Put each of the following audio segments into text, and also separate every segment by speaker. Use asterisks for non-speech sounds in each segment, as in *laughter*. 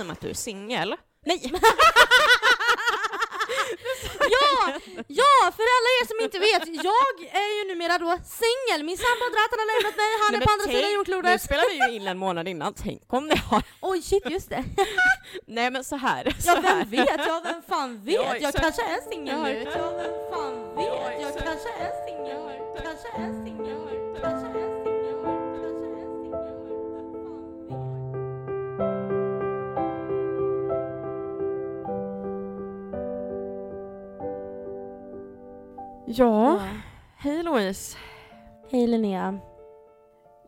Speaker 1: och med att du är singel. Nej! *laughs*
Speaker 2: Ja! Ja! För alla er som inte vet, jag är ju numera då singel. Min sambo han har lämnat mig, han
Speaker 1: Nej,
Speaker 2: är på andra
Speaker 1: tänk-
Speaker 2: sidan
Speaker 1: Nu
Speaker 2: jordklotet.
Speaker 1: spelar vi ju in en månad innan, tänk om det har...
Speaker 2: Oj shit, just det. *laughs*
Speaker 1: Nej men så här. Så
Speaker 2: Ja
Speaker 1: här.
Speaker 2: vem vet, ja vem fan vet?
Speaker 1: Ja,
Speaker 2: Jag
Speaker 1: exakt.
Speaker 2: kanske är singel nu. Ja vem fan vet? Jag
Speaker 1: exakt.
Speaker 2: kanske är singel nu. Kanske är singel
Speaker 1: Ja, hej Louise.
Speaker 2: Hej Linnea.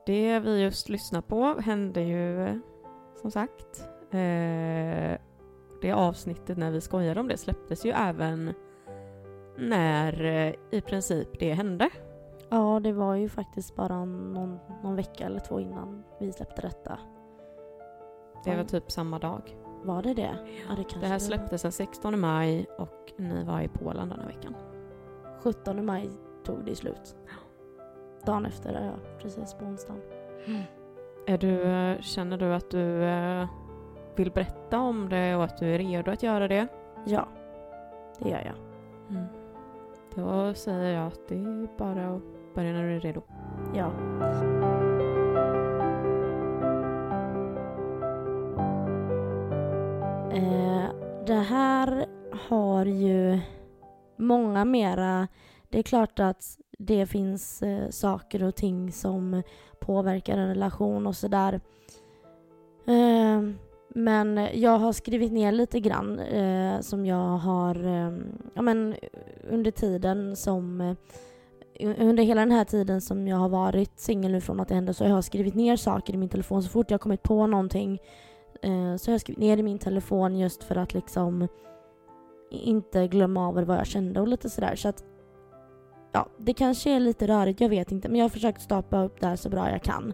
Speaker 1: Det vi just lyssnade på hände ju som sagt. Eh, det avsnittet när vi skojade om det släpptes ju även när eh, i princip det hände.
Speaker 2: Ja, det var ju faktiskt bara någon, någon vecka eller två innan vi släppte detta.
Speaker 1: Det var
Speaker 2: Ja.
Speaker 1: typ samma dag.
Speaker 2: Var det det? Ja, det
Speaker 1: Det här släpptes den 16 maj och ni var i Polen den här veckan.
Speaker 2: 17 maj tog det slut. Dagen efter, ja. Precis på onsdagen.
Speaker 1: Är du, eh, känner du att du eh, vill berätta om det och att du är redo att göra det?
Speaker 2: Ja, det gör jag.
Speaker 1: Då säger jag att det är bara att börja när du är redo.
Speaker 2: Ja. Eh, det här har ju många mera... Det är klart att det finns eh, saker och ting som påverkar en relation och sådär. Eh, men jag har skrivit ner lite grann eh, som jag har eh, ja, men, under tiden som eh, under hela den här tiden som jag har varit singel nu från att det hände så har jag skrivit ner saker i min telefon. Så fort jag har kommit på någonting så så har jag skrivit ner i min telefon just för att liksom inte glömma av vad jag kände och lite sådär. Så att ja, det kanske är lite rörigt, jag vet inte. Men jag har försökt stapa upp det här så bra jag kan.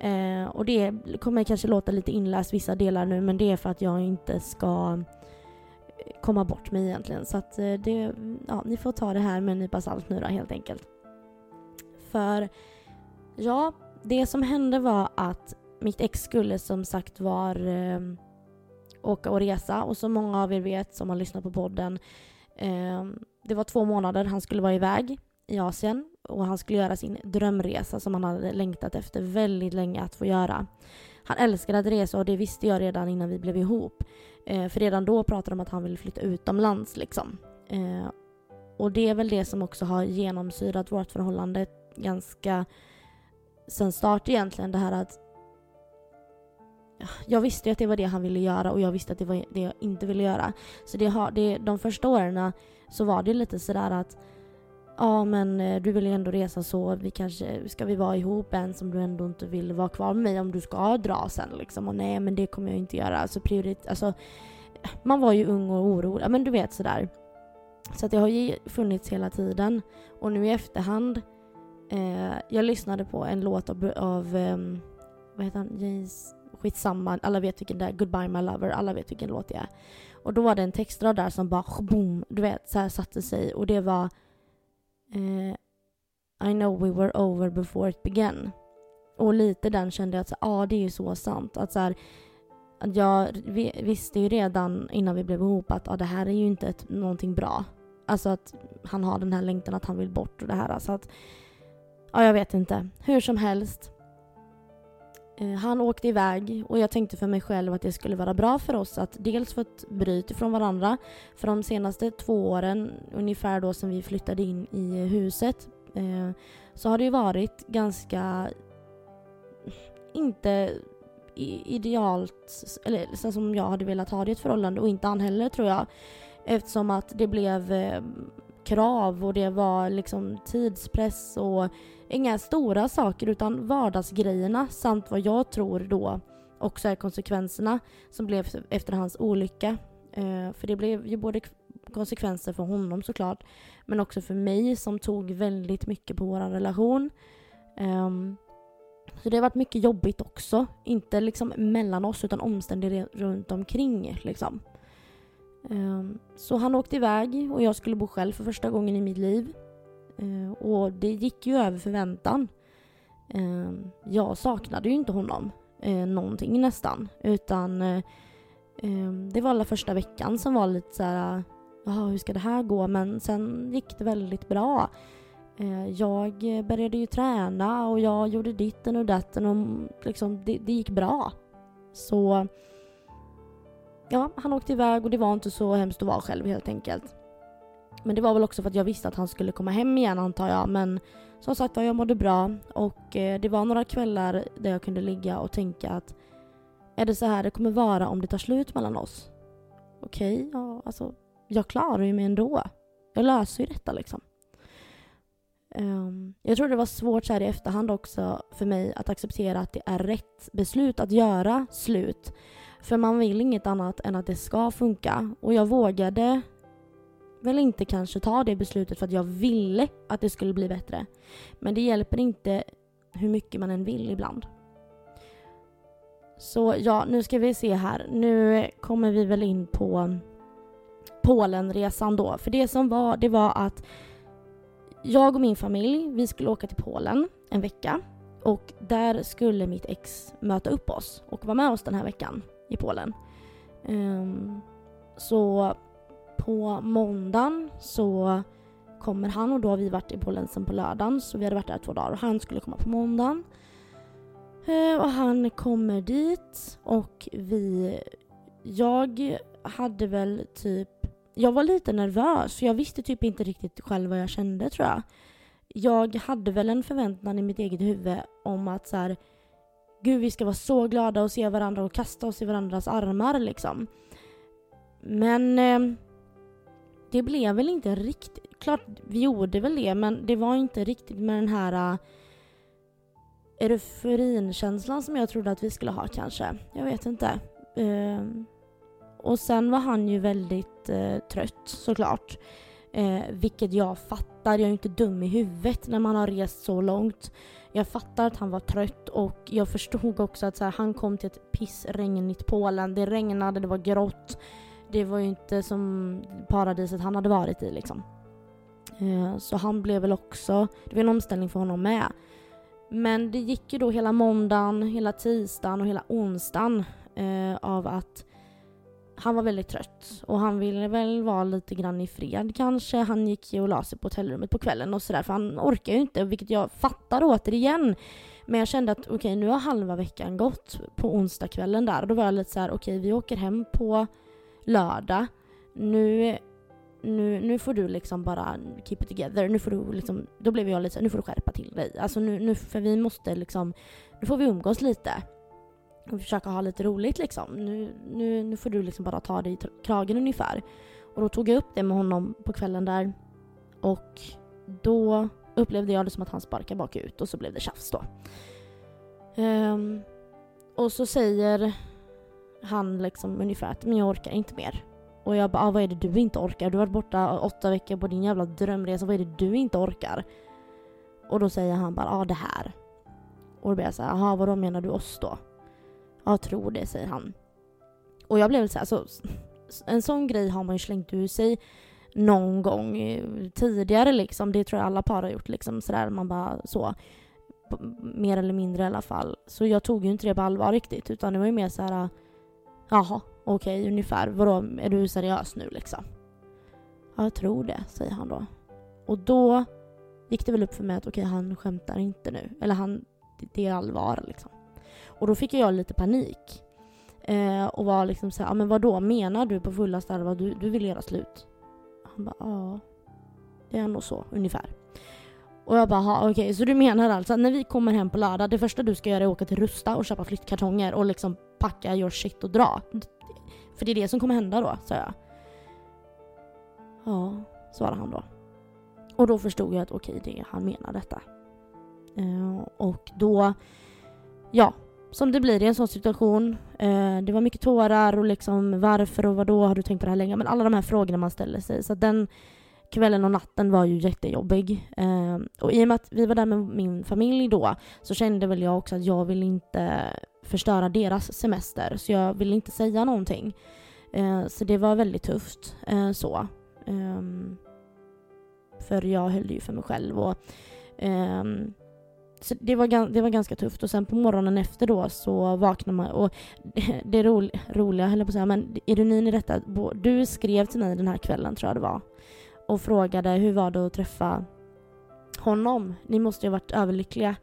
Speaker 2: Eh, och det kommer kanske låta lite inläst vissa delar nu men det är för att jag inte ska komma bort mig egentligen. Så att eh, det, ja, ni får ta det här med en nypa salt nu då helt enkelt. För ja, det som hände var att mitt ex skulle som sagt var eh, åka och resa och som många av er vet som har lyssnat på podden eh, det var två månader han skulle vara iväg i Asien och han skulle göra sin drömresa som han hade längtat efter väldigt länge att få göra. Han älskade att resa och det visste jag redan innan vi blev ihop. Eh, för redan då pratade de om att han ville flytta utomlands liksom. Eh, och det är väl det som också har genomsyrat vårt förhållande ganska sen start egentligen. Det här att jag visste ju att det var det han ville göra och jag visste att det var det jag inte ville göra. Så det har, det, de första åren eh, så var det lite sådär att ja men eh, du vill ju ändå resa så vi kanske, ska vi vara ihop än som du ändå inte vill vara kvar med mig om du ska dra sen liksom. Och nej men det kommer jag inte göra. Alltså priorit, alltså man var ju ung och orolig, men du vet sådär. Så att det har ju funnits hela tiden. Och nu i efterhand, eh, jag lyssnade på en låt av, av eh, vad heter han, James, skitsamma, alla vet vilken det är, Goodbye My Lover, alla vet vilken låt det är. Och då var det en textrad där som bara boom, du vet, så här satte sig och det var eh, I know we were over before it began. Och lite den kände jag att, ja, ja det är ju så sant. Att så här, att jag visste ju redan innan vi blev ihop att ah, det här är ju inte ett, någonting bra. Alltså att han har den här längtan att han vill bort och det här. Alltså att, ja jag vet inte. Hur som helst. Eh, han åkte iväg och jag tänkte för mig själv att det skulle vara bra för oss att dels få ett bryt ifrån varandra. För de senaste två åren, ungefär då som vi flyttade in i huset, eh, så har det ju varit ganska inte idealt, eller så som jag hade velat ha det i ett förhållande och inte han heller tror jag. Eftersom att det blev eh, krav och det var liksom tidspress och inga stora saker utan vardagsgrejerna samt vad jag tror då också är konsekvenserna som blev efter hans olycka. Eh, för det blev ju både konsekvenser för honom såklart men också för mig som tog väldigt mycket på vår relation. Eh, så det har varit mycket jobbigt också. Inte liksom mellan oss utan omständigheter runt omkring. Liksom. Eh, så han åkte iväg och jag skulle bo själv för första gången i mitt liv. Eh, och det gick ju över förväntan. Eh, jag saknade ju inte honom eh, någonting nästan. Utan eh, eh, det var alla första veckan som var lite så här, jaha hur ska det här gå? Men sen gick det väldigt bra. Jag började ju träna och jag gjorde ditten och datten och mm, liksom, det, det gick bra. Så ja, han åkte iväg och det var inte så hemskt att vara själv helt enkelt. Men det var väl också för att jag visste att han skulle komma hem igen antar jag. Men som sagt var, jag mådde bra och eh, det var några kvällar där jag kunde ligga och tänka att är det så här det kommer vara om det tar slut mellan oss? Okej, okay, ja alltså jag klarar ju mig ändå. Jag löser ju detta liksom. Um, jag tror det var svårt så här i efterhand också för mig att acceptera att det är rätt beslut att göra slut. För man vill inget annat än att det ska funka. Och jag vågade väl inte kanske ta det beslutet för att jag ville att det skulle bli bättre. Men det hjälper inte hur mycket man än vill ibland. Så ja, nu ska vi se här. Nu kommer vi väl in på Polenresan då. För det som var, det var att jag och min familj, vi skulle åka till Polen en vecka. Och där skulle mitt ex möta upp oss och vara med oss den här veckan i Polen. Um, så på måndagen så kommer han och då har vi varit i Polen sen på lördagen så vi hade varit där två dagar och han skulle komma på måndagen. Eh, och han kommer dit och vi... Jag hade väl typ... Jag var lite nervös för jag visste typ inte riktigt själv vad jag kände tror jag. Jag hade väl en förväntan i mitt eget huvud om att så här, Gud vi ska vara så glada och se varandra och kasta oss i varandras armar liksom. Men eh, det blev väl inte riktigt, klart vi gjorde väl det men det var inte riktigt med den här uh, euforinkänslan som jag trodde att vi skulle ha kanske. Jag vet inte. Uh, och sen var han ju väldigt uh, trött såklart. Uh, vilket jag fattar, jag är inte dum i huvudet när man har rest så långt. Jag fattar att han var trött och jag förstod också att så här, han kom till ett pissregnigt Polen. Det regnade, det var grått. Det var ju inte som paradiset han hade varit i liksom. Eh, så han blev väl också, det var en omställning för honom med. Men det gick ju då hela måndagen, hela tisdagen och hela onsdagen eh, av att han var väldigt trött och han ville väl vara lite grann i fred kanske. Han gick ju och la sig på hotellrummet på kvällen och sådär för han orkar ju inte, vilket jag fattar återigen. Men jag kände att okej, okay, nu har halva veckan gått på onsdagskvällen där. och Då var jag lite så här: okej, okay, vi åker hem på lördag. Nu, nu, nu får du liksom bara keep it together. Nu får du liksom, då blev jag lite såhär, nu får du skärpa till dig. Alltså nu, nu, för vi måste liksom, nu får vi umgås lite och försöka ha lite roligt liksom. Nu, nu, nu får du liksom bara ta dig i kragen ungefär. Och då tog jag upp det med honom på kvällen där och då upplevde jag det som att han sparkade bakut och så blev det tjafs då. Um, och så säger han liksom ungefär att men jag orkar inte mer. Och jag bara, ah, vad är det du inte orkar? Du har varit borta åtta veckor på din jävla drömresa, vad är det du inte orkar? Och då säger han bara, ja ah, det här. Och då blir jag såhär, jaha vadå menar du oss då? Ja, tror det, säger han. Och jag blev så här, alltså, en sån grej har man ju slängt ur sig någon gång eh, tidigare liksom. Det tror jag alla par har gjort liksom sådär, man bara så. Mer eller mindre i alla fall. Så jag tog ju inte det på allvar riktigt utan det var ju mer så här. Jaha, okej okay, ungefär. Vadå, är du seriös nu liksom? Ja, jag tror det, säger han då. Och då gick det väl upp för mig att okej, okay, han skämtar inte nu. Eller han, det är allvar liksom. Och då fick jag lite panik. Eh, och var liksom såhär, ja men vadå, menar du på fullaste allvar du, du vill göra slut? Han bara, ja. Det är nog så, ungefär. Och jag bara, okej, okay, så du menar alltså att när vi kommer hem på lördag, det första du ska göra är att åka till Rusta och köpa flyttkartonger och liksom packa your shit och dra? För det är det som kommer hända då, sa jag. Ja, svarade han då. Och då förstod jag att okej, okay, det han menar detta. Uh, och då, ja, som det blir i en sån situation. Uh, det var mycket tårar och liksom varför och vad då har du tänkt på det här länge? Men alla de här frågorna man ställer sig. Så den kvällen och natten var ju jättejobbig. Eh, och i och med att vi var där med min familj då så kände väl jag också att jag vill inte förstöra deras semester. Så jag ville inte säga någonting. Eh, så det var väldigt tufft eh, så. Ehm, för jag höll ju för mig själv och ehm, så det, var, det var ganska tufft och sen på morgonen efter då så vaknade man och *laughs* det ro, roliga höll jag på att säga, men ironin i detta, du skrev till mig den här kvällen tror jag det var och frågade hur var det att träffa honom? Ni måste ju ha varit överlyckliga.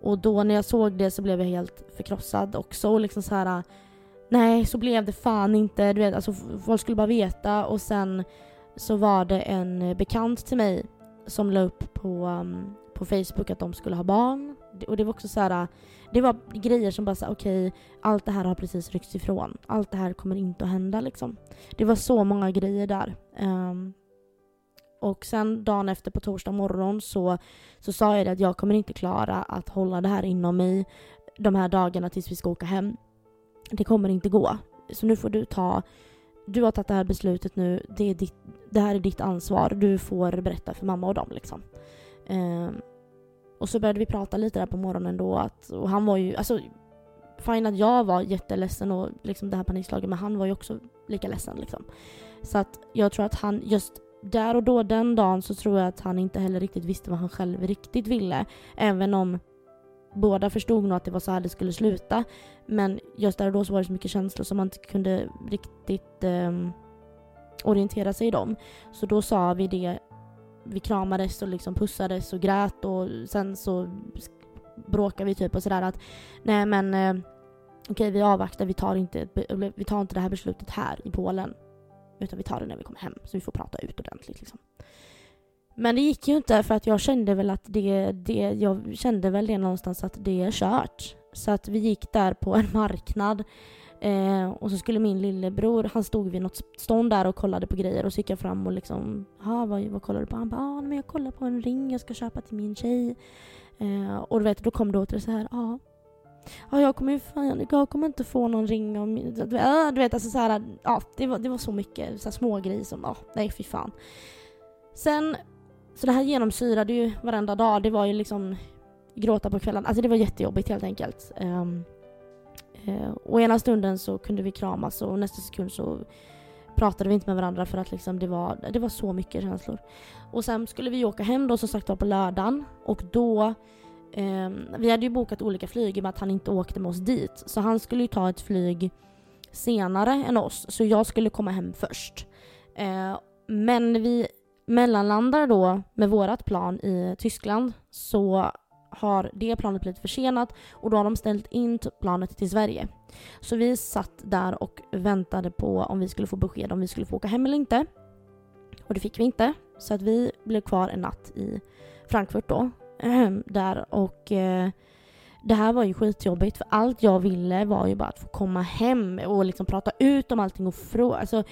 Speaker 2: Och då när jag såg det så blev jag helt förkrossad också och liksom så här nej så blev det fan inte, du vet alltså folk skulle bara veta och sen så var det en bekant till mig som la upp på, um, på Facebook att de skulle ha barn. Det- Och det var också så här, det var grejer som bara sa okej, allt det här har precis ryckts ifrån. Allt det här kommer inte att hända liksom. Det var så många grejer där. Um, och sen dagen efter på torsdag morgon så, så sa jag det att jag kommer inte klara att hålla det här inom mig de här dagarna tills vi ska åka hem. Det kommer inte gå. Så nu får du ta, du har tagit det här beslutet nu, det, är ditt, det här är ditt ansvar. Du får berätta för mamma och dem liksom. Ehm, och så började vi prata lite där på morgonen då att, och han var ju, alltså fine att jag var jätteledsen och liksom det här panikslaget men han var ju också lika ledsen liksom. Så att jag tror att han just där och då den dagen så tror jag att han inte heller riktigt visste vad han själv riktigt ville. Även om båda förstod nog att det var så här det skulle sluta. Men just där och då så var det så mycket känslor som man inte kunde riktigt um, orientera sig i dem. Så då sa vi det, vi kramades och liksom pussades och grät och sen så bråkade vi typ och sådär att nej men uh, okej vi avvaktar, vi tar, inte, vi tar inte det här beslutet här i Polen. Utan vi tar det när vi kommer hem så vi får prata ut ordentligt liksom. Men det gick ju inte för att jag kände väl att det, det jag kände väl det någonstans att det är kört. Så att vi gick där på en marknad eh, och så skulle min lillebror, han stod vid något stånd där och kollade på grejer och så gick jag fram och liksom, ja vad, vad kollar du på? Han bara, ah, men jag kollar på en ring jag ska köpa till min tjej. Eh, och du vet, då kom det åter så här, ja. Ja, jag kommer ju fan, jag kommer inte få någon ring av min, du vet, äh, du vet alltså så här, ja det var, det var så mycket så här små grejer som, ja nej fy fan. Sen, så det här genomsyrade ju varenda dag, det var ju liksom gråta på kvällen, alltså det var jättejobbigt helt enkelt. Um, uh, och ena stunden så kunde vi kramas och nästa sekund så pratade vi inte med varandra för att liksom det, var, det var så mycket känslor. Och sen skulle vi åka hem då som sagt var på lördagen och då Eh, vi hade ju bokat olika flyg i och med att han inte åkte med oss dit. Så han skulle ju ta ett flyg senare än oss. Så jag skulle komma hem först. Eh, men vi mellanlandar då med vårat plan i Tyskland så har det planet blivit försenat och då har de ställt in planet till Sverige. Så vi satt där och väntade på om vi skulle få besked om vi skulle få åka hem eller inte. Och det fick vi inte. Så att vi blev kvar en natt i Frankfurt då. Där och eh, det här var ju skitjobbigt för allt jag ville var ju bara att få komma hem och liksom prata ut om allting och fråga. Alltså,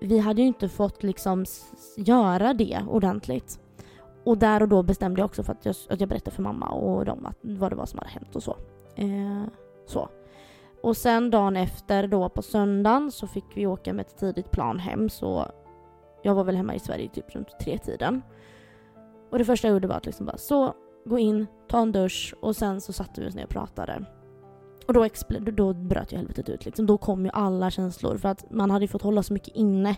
Speaker 2: vi hade ju inte fått liksom göra det ordentligt. Och där och då bestämde jag också för att jag, att jag berättade för mamma och dem att, vad det var som hade hänt och så. Eh, så. Och sen dagen efter då på söndagen så fick vi åka med ett tidigt plan hem så jag var väl hemma i Sverige typ runt tre tiden. Och det första jag gjorde var att liksom bara så, gå in, ta en dusch och sen så satte vi oss ner och pratade. Och då, då bröt ju helvetet ut liksom. Då kom ju alla känslor för att man hade ju fått hålla så mycket inne.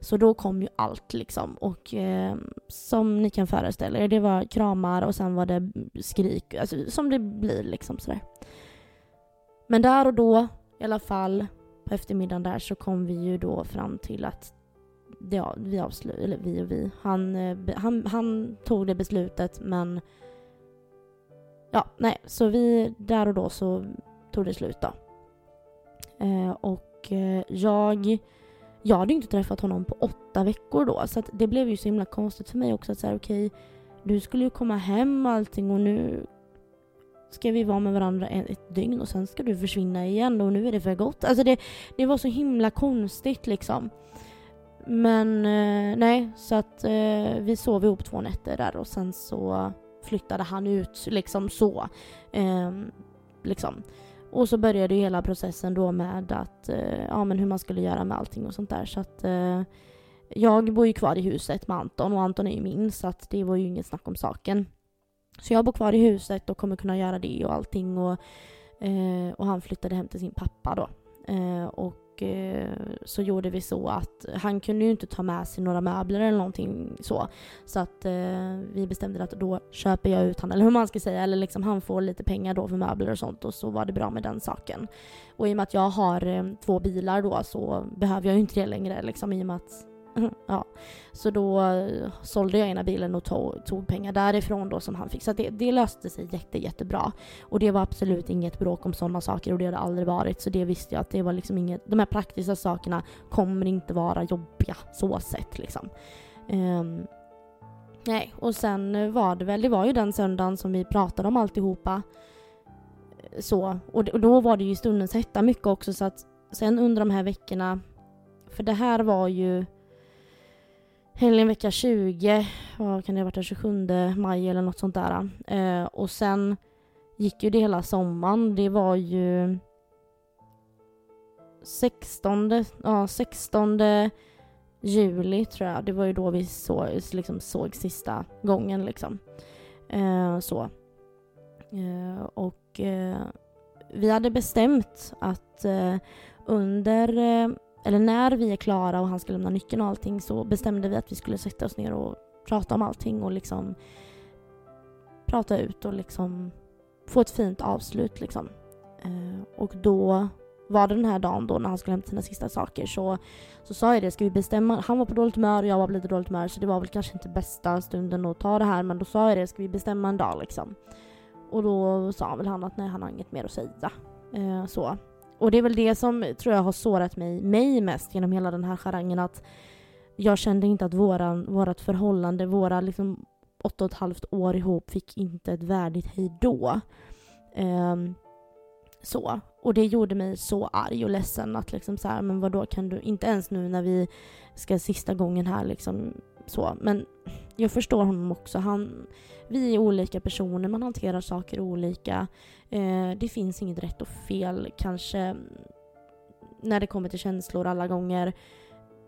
Speaker 2: Så då kom ju allt liksom. Och eh, som ni kan föreställa er, det var kramar och sen var det skrik, alltså som det blir liksom sådär. Men där och då, i alla fall, på eftermiddagen där så kom vi ju då fram till att ja, vi avslutade, eller vi och vi, han, eh, han, han tog det beslutet men ja, nej, så vi, där och då så tog det slut då. Eh, och eh, jag, jag hade ju inte träffat honom på åtta veckor då så att det blev ju så himla konstigt för mig också att säga okej, du skulle ju komma hem och allting och nu ska vi vara med varandra ett dygn och sen ska du försvinna igen och nu är det för gott. Alltså det, det var så himla konstigt liksom. Men eh, nej, så att eh, vi sov ihop två nätter där och sen så flyttade han ut liksom så. Eh, liksom. Och så började ju hela processen då med att, eh, ja men hur man skulle göra med allting och sånt där. Så att eh, jag bor ju kvar i huset med Anton och Anton är ju min så att det var ju inget snack om saken. Så jag bor kvar i huset och kommer kunna göra det och allting och, eh, och han flyttade hem till sin pappa då. Eh, och och eh, så gjorde vi så att han kunde ju inte ta med sig några möbler eller någonting så. Så att eh, vi bestämde att då köper jag ut han, eller hur man ska säga, eller liksom han får lite pengar då för möbler och sånt och så var det bra med den saken. Och i och med att jag har eh, två bilar då så behöver jag ju inte det längre liksom i och med att ja. Så då eh, sålde jag ena bilen och tog, tog pengar därifrån då som han fick. Så det, det, löste sig jätte, jättebra. Och det var absolut inget bråk om sådana saker och det har det aldrig varit. Så det visste jag att det var liksom inget, de här praktiska sakerna kommer inte vara jobbiga så sett liksom. Um, nej, och sen var det väl, det var ju den söndagen som vi pratade om alltihopa. Så, och, och då var det ju stundens hetta mycket också så att sen under de här veckorna, för det här var ju helgen vecka 20, vad kan det ha varit, den 27 maj eller något sånt där. Eh, och sen gick ju det hela sommaren. Det var ju 16, ja, 16 juli tror jag. Det var ju då vi så, liksom, såg sista gången liksom. Eh, så. Eh, och eh, vi hade bestämt att eh, under eh, eller när vi är klara och han ska lämna nyckeln och allting så bestämde vi att vi skulle sätta oss ner och prata om allting och liksom prata ut och liksom få ett fint avslut liksom. Eh, och då var det den här dagen då när han skulle hämta sina sista saker så, så sa jag det, ska vi bestämma? Han var på dåligt humör och jag var på lite dåligt humör så det var väl kanske inte bästa stunden att ta det här men då sa jag det, ska vi bestämma en dag liksom? Och då sa väl han att nej, han har inget mer att säga. Eh, så. Och det är väl det som tror jag har sårat mig, mig mest genom hela den här charangen att jag kände inte att våran, vårat förhållande, våra liksom åtta och ett halvt år ihop fick inte ett värdigt hejdå. Um, ehm, så. Och det gjorde mig så arg och ledsen att liksom så här, men vadå kan du, inte ens nu när vi ska sista gången här liksom så. Men jag förstår honom också. Han, vi är olika personer, man hanterar saker olika. Eh, det finns inget rätt och fel kanske när det kommer till känslor alla gånger.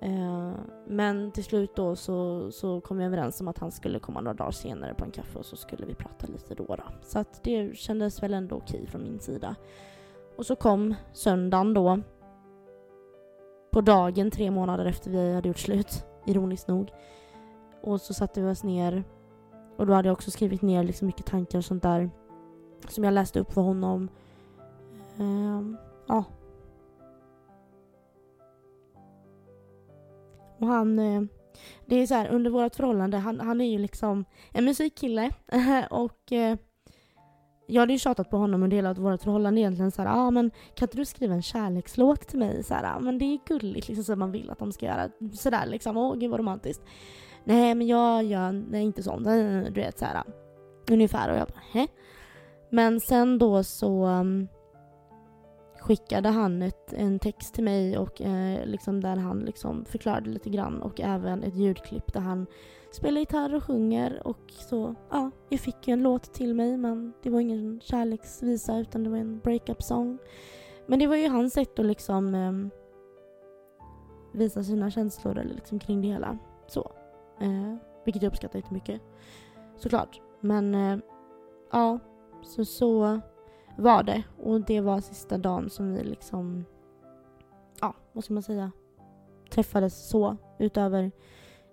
Speaker 2: Eh, men till slut då så, så kom vi överens om att han skulle komma några dagar senare på en kaffe och så skulle vi prata lite då. då. Så att det kändes väl ändå okej från min sida. Och så kom söndagen då. På dagen tre månader efter vi hade gjort slut, ironiskt nog. Och så satte vi oss ner och då hade jag också skrivit ner liksom mycket tankar och sånt där som jag läste upp för honom. Um, ja. Och han... Eh, det är så här, under vårt förhållande, han, han är ju liksom en musikkille *laughs* och eh, jag hade ju tjatat på honom under hela vårt förhållande egentligen såhär, ah, men kan inte du skriva en kärlekslåt till mig? Så här, ah, men det är gulligt liksom så man vill att de ska göra. Sådär liksom, åh gud vad romantiskt. Nej men jag gör nej, inte sånt, *laughs* du vet såhär. Ungefär och jag bara, Hä? Men sen då så um, skickade han ett, en text till mig och eh, liksom där han liksom förklarade lite grann och även ett ljudklipp där han spelar gitarr och sjunger och så, ja, jag fick ju en låt till mig men det var ingen kärleksvisa utan det var en breakup song. Men det var ju hans sätt att liksom eh, visa sina känslor eller liksom kring det hela. Så. Eh, vilket jag uppskattar jättemycket. Såklart. Men eh, ja, så så var det. Och det var sista dagen som vi liksom, ja, vad ska man säga, träffades så. Utöver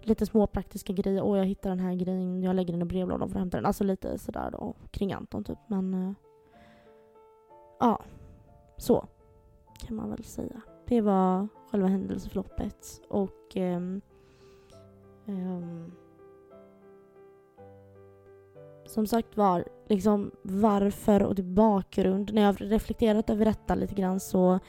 Speaker 2: lite små praktiska grejer. Och jag hittar den här grejen, jag lägger den i brevlådan för att hämta den. Alltså lite sådär då kring Anton typ. Men eh, ja, så kan man väl säga. Det var själva händelseförloppet. Och um, um, som sagt var, liksom varför och till bakgrund. När jag har reflekterat över detta lite grann så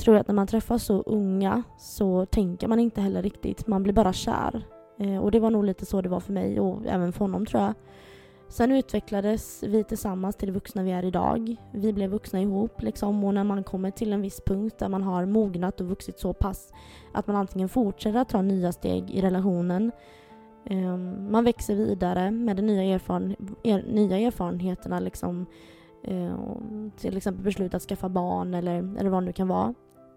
Speaker 2: tror jag att när man träffar så unga så tänker man inte heller riktigt. Man blir bara kär. Eh, och det var nog lite så det var för mig och även för honom tror jag. Sen utvecklades vi tillsammans till det vuxna vi är idag. Vi blev vuxna ihop liksom och när man kommer till en viss punkt där man har mognat och vuxit så pass att man antingen fortsätter att ta nya steg i relationen Um, man växer vidare med de nya, erfaren er nya erfarenheterna. Liksom, um, till exempel beslut att skaffa barn eller, eller vad det nu kan vara.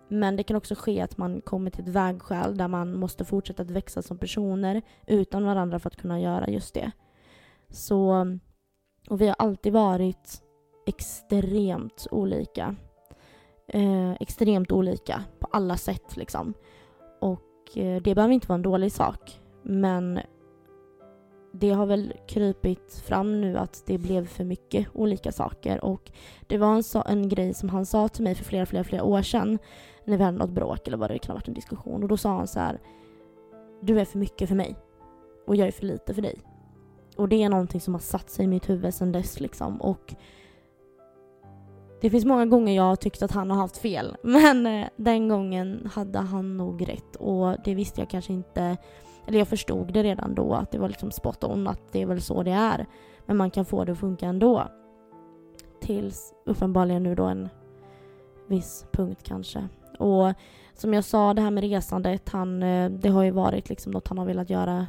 Speaker 2: Men det kan också ske att man kommer till ett vägskäl där man måste fortsätta att växa som personer utan varandra för att kunna göra just det. Så, och vi har alltid varit extremt olika. Eh, extremt olika på alla sätt liksom. Och eh, det behöver inte vara en dålig sak. Men det har väl krypit fram nu att det blev för mycket olika saker. Och det var en, så, en grej som han sa till mig för flera, flera, flera år sedan när vi hade något bråk eller vad det kan ha varit en diskussion. Och då sa han så här Du är för mycket för mig och jag är för lite för dig. Och det är någonting som har satt sig i mitt huvud sedan dess liksom. Och det finns många gånger jag har tyckt att han har haft fel *laughs* men eh, den gången hade han nog rätt. Och det visste jag kanske inte eller jag förstod det redan då att det var liksom spot on att det är väl så det är. Men man kan få det att funka ändå. Tills uppenbarligen nu då en viss punkt kanske. Och som jag sa det här med resandet, han, eh, det har ju varit liksom något han har velat göra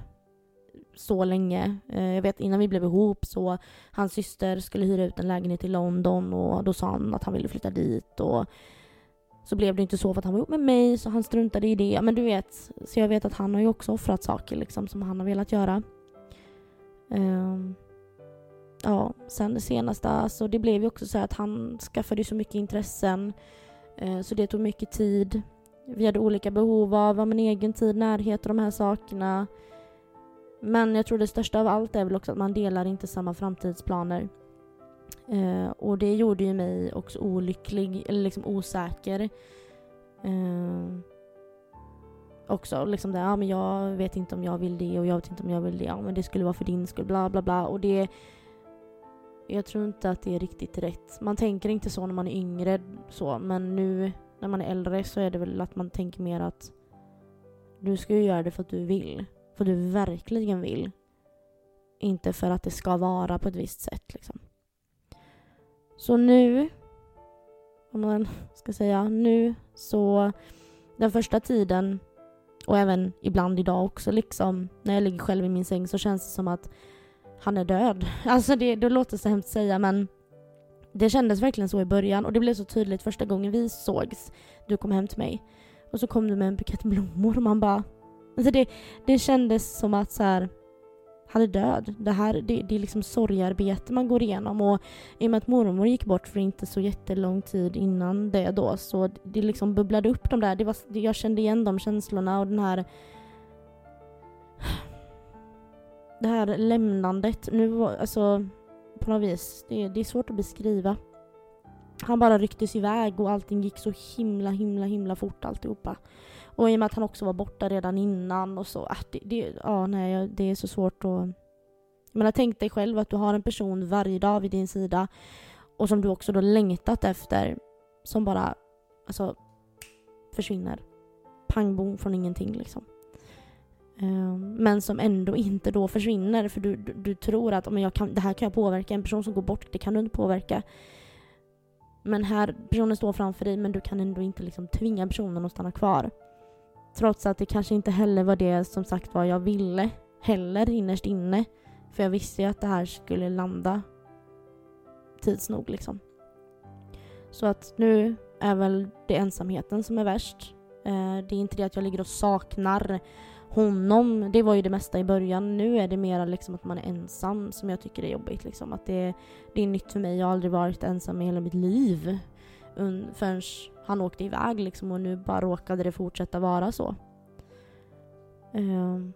Speaker 2: så länge. Eh, jag vet innan vi blev ihop så hans syster skulle hyra ut en lägenhet i London och då sa han att han ville flytta dit och så blev det inte så för att han var ihop med mig så han struntade i det. Men du vet, så jag vet att han har ju också offrat saker liksom som han har velat göra. Um, ja, sen det senaste, alltså det blev ju också så att han skaffade så mycket intressen. Uh, så det tog mycket tid. Vi hade olika behov av en egen tid, närhet och de här sakerna. Men jag tror det största av allt är väl också att man delar inte samma framtidsplaner. Eh, och det gjorde ju mig också olycklig, eller liksom osäker. Eh, också liksom det, ja men jag vet inte om jag vill det och jag vet inte om jag vill det. Ja men det skulle vara för din skull, bla bla bla. Och det... Jag tror inte att det är riktigt rätt. Man tänker inte så när man är yngre så, men nu när man är äldre så är det väl att man tänker mer att du ska ju göra det för att du vill. För att du verkligen vill. Inte för att det ska vara på ett visst sätt liksom. Så nu, om man ska säga nu, så den första tiden och även ibland idag också liksom när jag ligger själv i min säng så känns det som att han är död. *laughs* Alltså det, det låter så hemskt att säga men det kändes verkligen så i början och det blev så tydligt första gången vi sågs. Du kom hem till mig och så kom du med en bukett blommor och man bara... Alltså det, det kändes som att så här, han är död. Det här det, det är liksom sorgarbete man går igenom och i och med att mormor gick bort för inte så jättelång tid innan det då så det liksom bubblade upp de där, det var, jag kände igen de känslorna och den här *sighs* det här lämnandet, nu alltså på något vis, det, det är svårt att beskriva. Han bara rycktes iväg och allting gick så himla himla himla fort alltihopa. Och i och med att han också var borta redan innan och så. Äh, det, det, ja, nej, det är så svårt att... Men tänk dig själv att du har en person varje dag vid din sida och som du också då längtat efter som bara alltså, försvinner. Pang bom från ingenting liksom. Ehm, men som ändå inte då försvinner för du, du, du tror att men jag kan, det här kan jag påverka. En person som går bort, det kan du inte påverka. Men här, personen står framför dig men du kan ändå inte liksom tvinga personen att stanna kvar. Trots att det kanske inte heller var det som sagt var jag ville heller innerst inne. För jag visste ju att det här skulle landa tids nog liksom. Så att nu är väl det ensamheten som är värst. Eh, det är inte det att jag ligger och saknar honom. Det var ju det mesta i början. Nu är det mer liksom att man är ensam som jag tycker är jobbigt. Liksom. Att det, det är nytt för mig. Jag har aldrig varit ensam i hela mitt liv. Förrän han åkte iväg liksom och nu bara råkade det fortsätta vara så. Uh,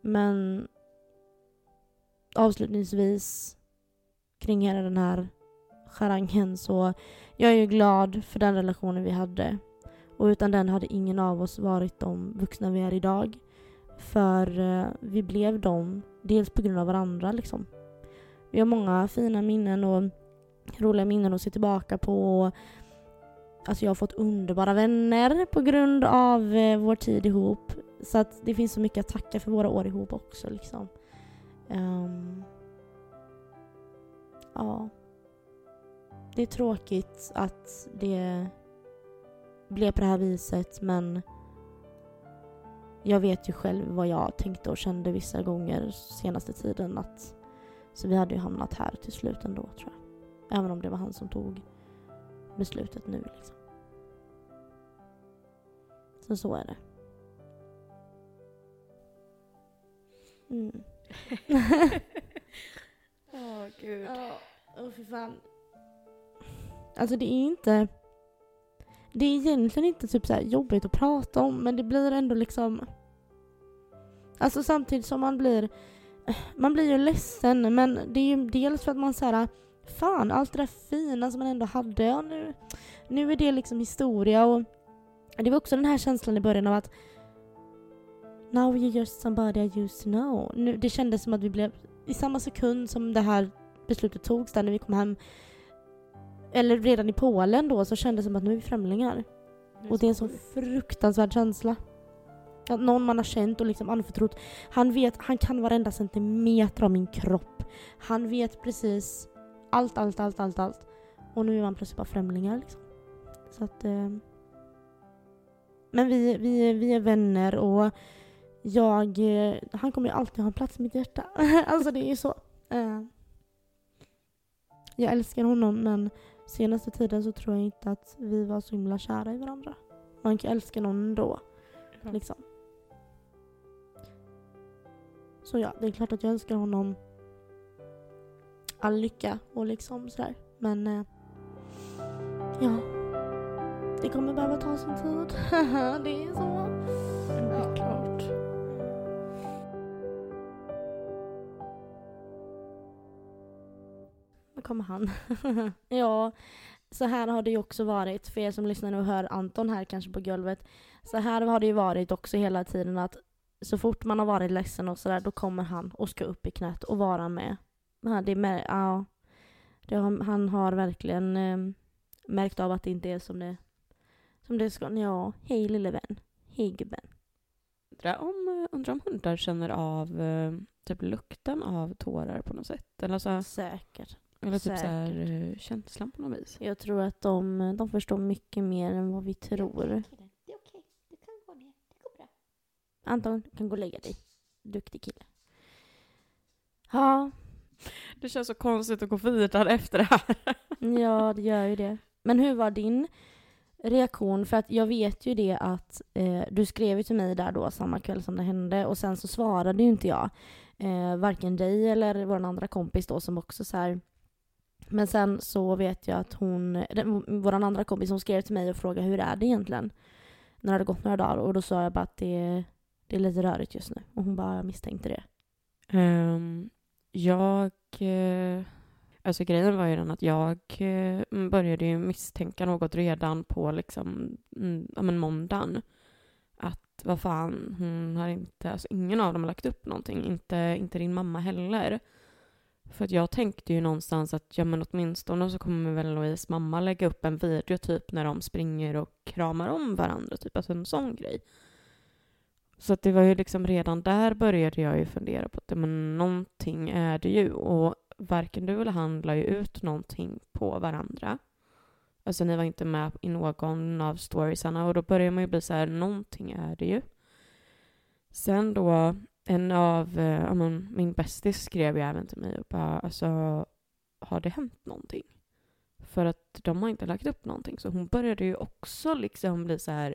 Speaker 2: men avslutningsvis kring hela den här charangen så jag är ju glad för den relationen vi hade. Och utan den hade ingen av oss varit de vuxna vi är idag. För uh, vi blev dem, dels på grund av varandra liksom. Vi har många fina minnen och roliga minnen att se tillbaka på. Alltså jag har fått underbara vänner på grund av eh, vår tid ihop. Så att det finns så mycket att tacka för våra år ihop också liksom. Um, ja. Det är tråkigt att det blev på det här viset men jag vet ju själv vad jag tänkte och kände vissa gånger senaste tiden att så vi hade ju hamnat här till slut ändå tror jag. Även om det var han som tog beslutet nu liksom. Så så är det.
Speaker 1: Mm. *laughs* Åh oh, gud.
Speaker 2: Ja, oh, för fan. Alltså det är inte... det är egentligen inte typ så här jobbigt att prata om men det blir ändå liksom Alltså samtidigt som man blir Man blir ju ledsen men det är ju dels för att man säger Fan allt det där fina som man ändå hade, ja, nu, nu är det liksom historia och det var också den här känslan i början av att Now you're just somebody I used to know. Nu, det kändes som att vi blev, i samma sekund som det här beslutet togs där när vi kom hem, eller redan i Polen då, så kändes det som att nu är vi främlingar. Och det är en sån fruktansvärd känsla. Att någon man har känt och liksom anförtrott, han vet, han kan varenda centimeter av min kropp. Han vet precis allt, allt, allt, allt, allt. Och nu är man plötsligt bara främlingar liksom. Så att... Eh, men vi, vi, vi är vänner och jag... Eh, han kommer ju alltid ha en plats i mitt hjärta. *laughs* alltså det är ju så. Eh, jag älskar honom men senaste tiden så tror jag inte att vi var så himla kära i varandra. Man kan älska någon ändå.
Speaker 1: Ja.
Speaker 2: Liksom. Så ja, det är klart att jag önskar honom all lycka och liksom sådär. Men eh, ja, det kommer behöva ta sin tid. *laughs* det är så.
Speaker 1: Är klart.
Speaker 2: Nu kommer han. *laughs* ja, så här har det ju också varit, för er som lyssnar nu och hör Anton här kanske på golvet. Så här har det ju varit också hela tiden att så fort man har varit ledsen och sådär, då kommer han och ska upp i knät och vara med. Ja, det är ja, det har, han har verkligen eh, märkt av att det inte är som det, som det ska. Ja, hej lille vän. Hej gubben.
Speaker 1: Undrar om, eh, undrar om hundar känner av eh, typ lukten av tårar på något sätt? Eller, så,
Speaker 2: Säkert.
Speaker 1: eller typ så här, eh, känslan på något vis?
Speaker 2: Jag tror att de, de förstår mycket mer än vad vi tror.
Speaker 3: Det är okej. Du kan gå ner. Det går bra.
Speaker 2: Anton, du kan gå och lägga dig. Duktig kille. Ja, *laughs*
Speaker 1: Det känns så konstigt att gå vidare efter det här. *laughs*
Speaker 2: ja det gör ju det. Men hur var din reaktion? För att jag vet ju det att eh, du skrev ju till mig där då samma kväll som det hände och sen så svarade ju inte jag. Eh, varken dig eller vår andra kompis då som också så här men sen så vet jag att hon, den, vår andra kompis, hon skrev till mig och frågade hur är det egentligen? När det hade gått några dagar och då sa jag bara att det, det är lite rörigt just nu. Och hon bara, jag misstänkte det.
Speaker 1: Ehm, jag... Eh, alltså grejen var ju den att jag eh, började ju misstänka något redan på liksom, mm, ja men måndagen. Att vad fan, hon har inte, alltså ingen av dem har lagt upp någonting, inte, inte din mamma heller. För att jag tänkte ju någonstans att ja men åtminstone så kommer väl Louise mamma lägga upp en video typ när de springer och kramar om varandra, typ alltså en sån grej. Så att det var ju liksom redan där började jag ju fundera på att men någonting är det ju och varken du eller han la ju ut någonting på varandra. Alltså ni var inte med i någon av storiesarna och då börjar man ju bli så här, någonting är det ju. Sen då, en av, eh, min bästis skrev ju även till mig och bara, alltså har det hänt någonting? För att de har inte lagt upp någonting. Så hon började ju också liksom bli så här,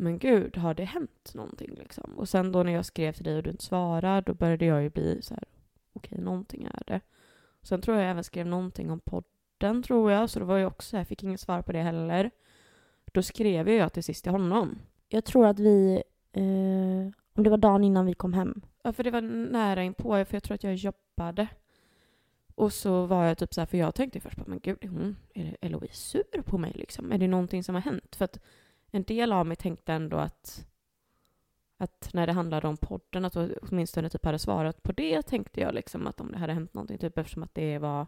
Speaker 1: men gud, har det hänt någonting liksom? Och sen då när jag skrev till dig och du inte svarade, då började jag ju bli så här, okej, någonting är det. Sen tror jag jag även skrev någonting om podden, tror jag, så det var ju också, jag fick inget svar på det heller. Då skrev jag till sist till honom.
Speaker 2: Jag tror att vi, eh, om det var dagen innan vi kom hem.
Speaker 1: Ja, för det var nära inpå, för jag tror att jag jobbade. Och så var jag typ så här, för jag tänkte först på, men gud, är hon, är Louise sur på mig liksom? Är det någonting som har hänt? För att en del av mig tänkte ändå att, att när det handlade om podden, att du åtminstone typ hade svarat på det, tänkte jag liksom att om det hade hänt någonting, typ eftersom att det var...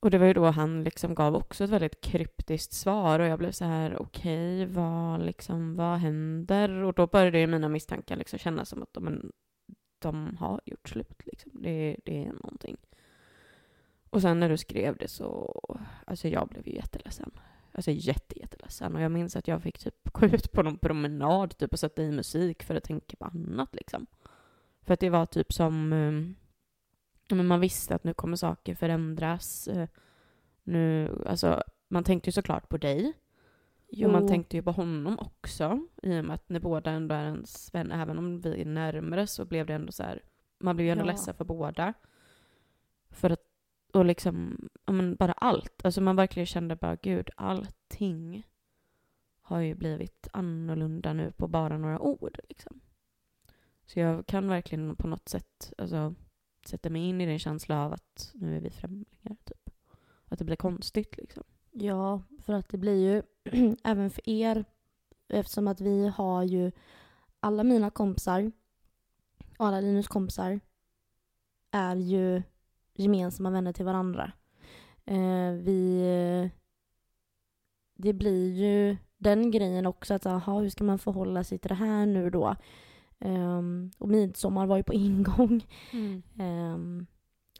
Speaker 1: Och det var ju då han liksom gav också ett väldigt kryptiskt svar och jag blev så här, okej, vad liksom, vad händer? Och då började ju mina misstankar liksom kännas som att de, de har gjort slut liksom. Det, det är någonting. Och sen när du skrev det så, alltså jag blev ju jätteledsen. Alltså jätte, jätteledsen. Och jag minns att jag fick typ *laughs* gå ut på någon promenad typ och sätta i musik för att tänka på annat liksom. För att det var typ som, ja, men man visste att nu kommer saker förändras. eh, Nu, alltså man tänkte ju såklart på dig.
Speaker 2: Jo,
Speaker 1: Och man tänkte ju på honom också. I och med att ni båda ändå är ens vän, även om vi är närmare så blev det ändå så här, man blev ju ändå
Speaker 2: Ja.
Speaker 1: ledsen för båda. För att, och liksom, men bara allt. Alltså man verkligen kände bara gud, allting har ju blivit annorlunda nu på bara några ord. Liksom. Så jag kan verkligen på något sätt alltså, sätta mig in i den känslan av att nu är vi främlingar. Typ. Att det blir konstigt liksom.
Speaker 2: Ja, för att det blir ju *clears throat* även för er eftersom att vi har ju alla mina kompisar och alla Linus kompisar är ju gemensamma vänner till varandra. Eh, vi... Det blir ju den grejen också att aha, hur ska man förhålla sig till det här nu då? Um, och midsommar var ju på ingång.
Speaker 1: Mm.
Speaker 2: Um,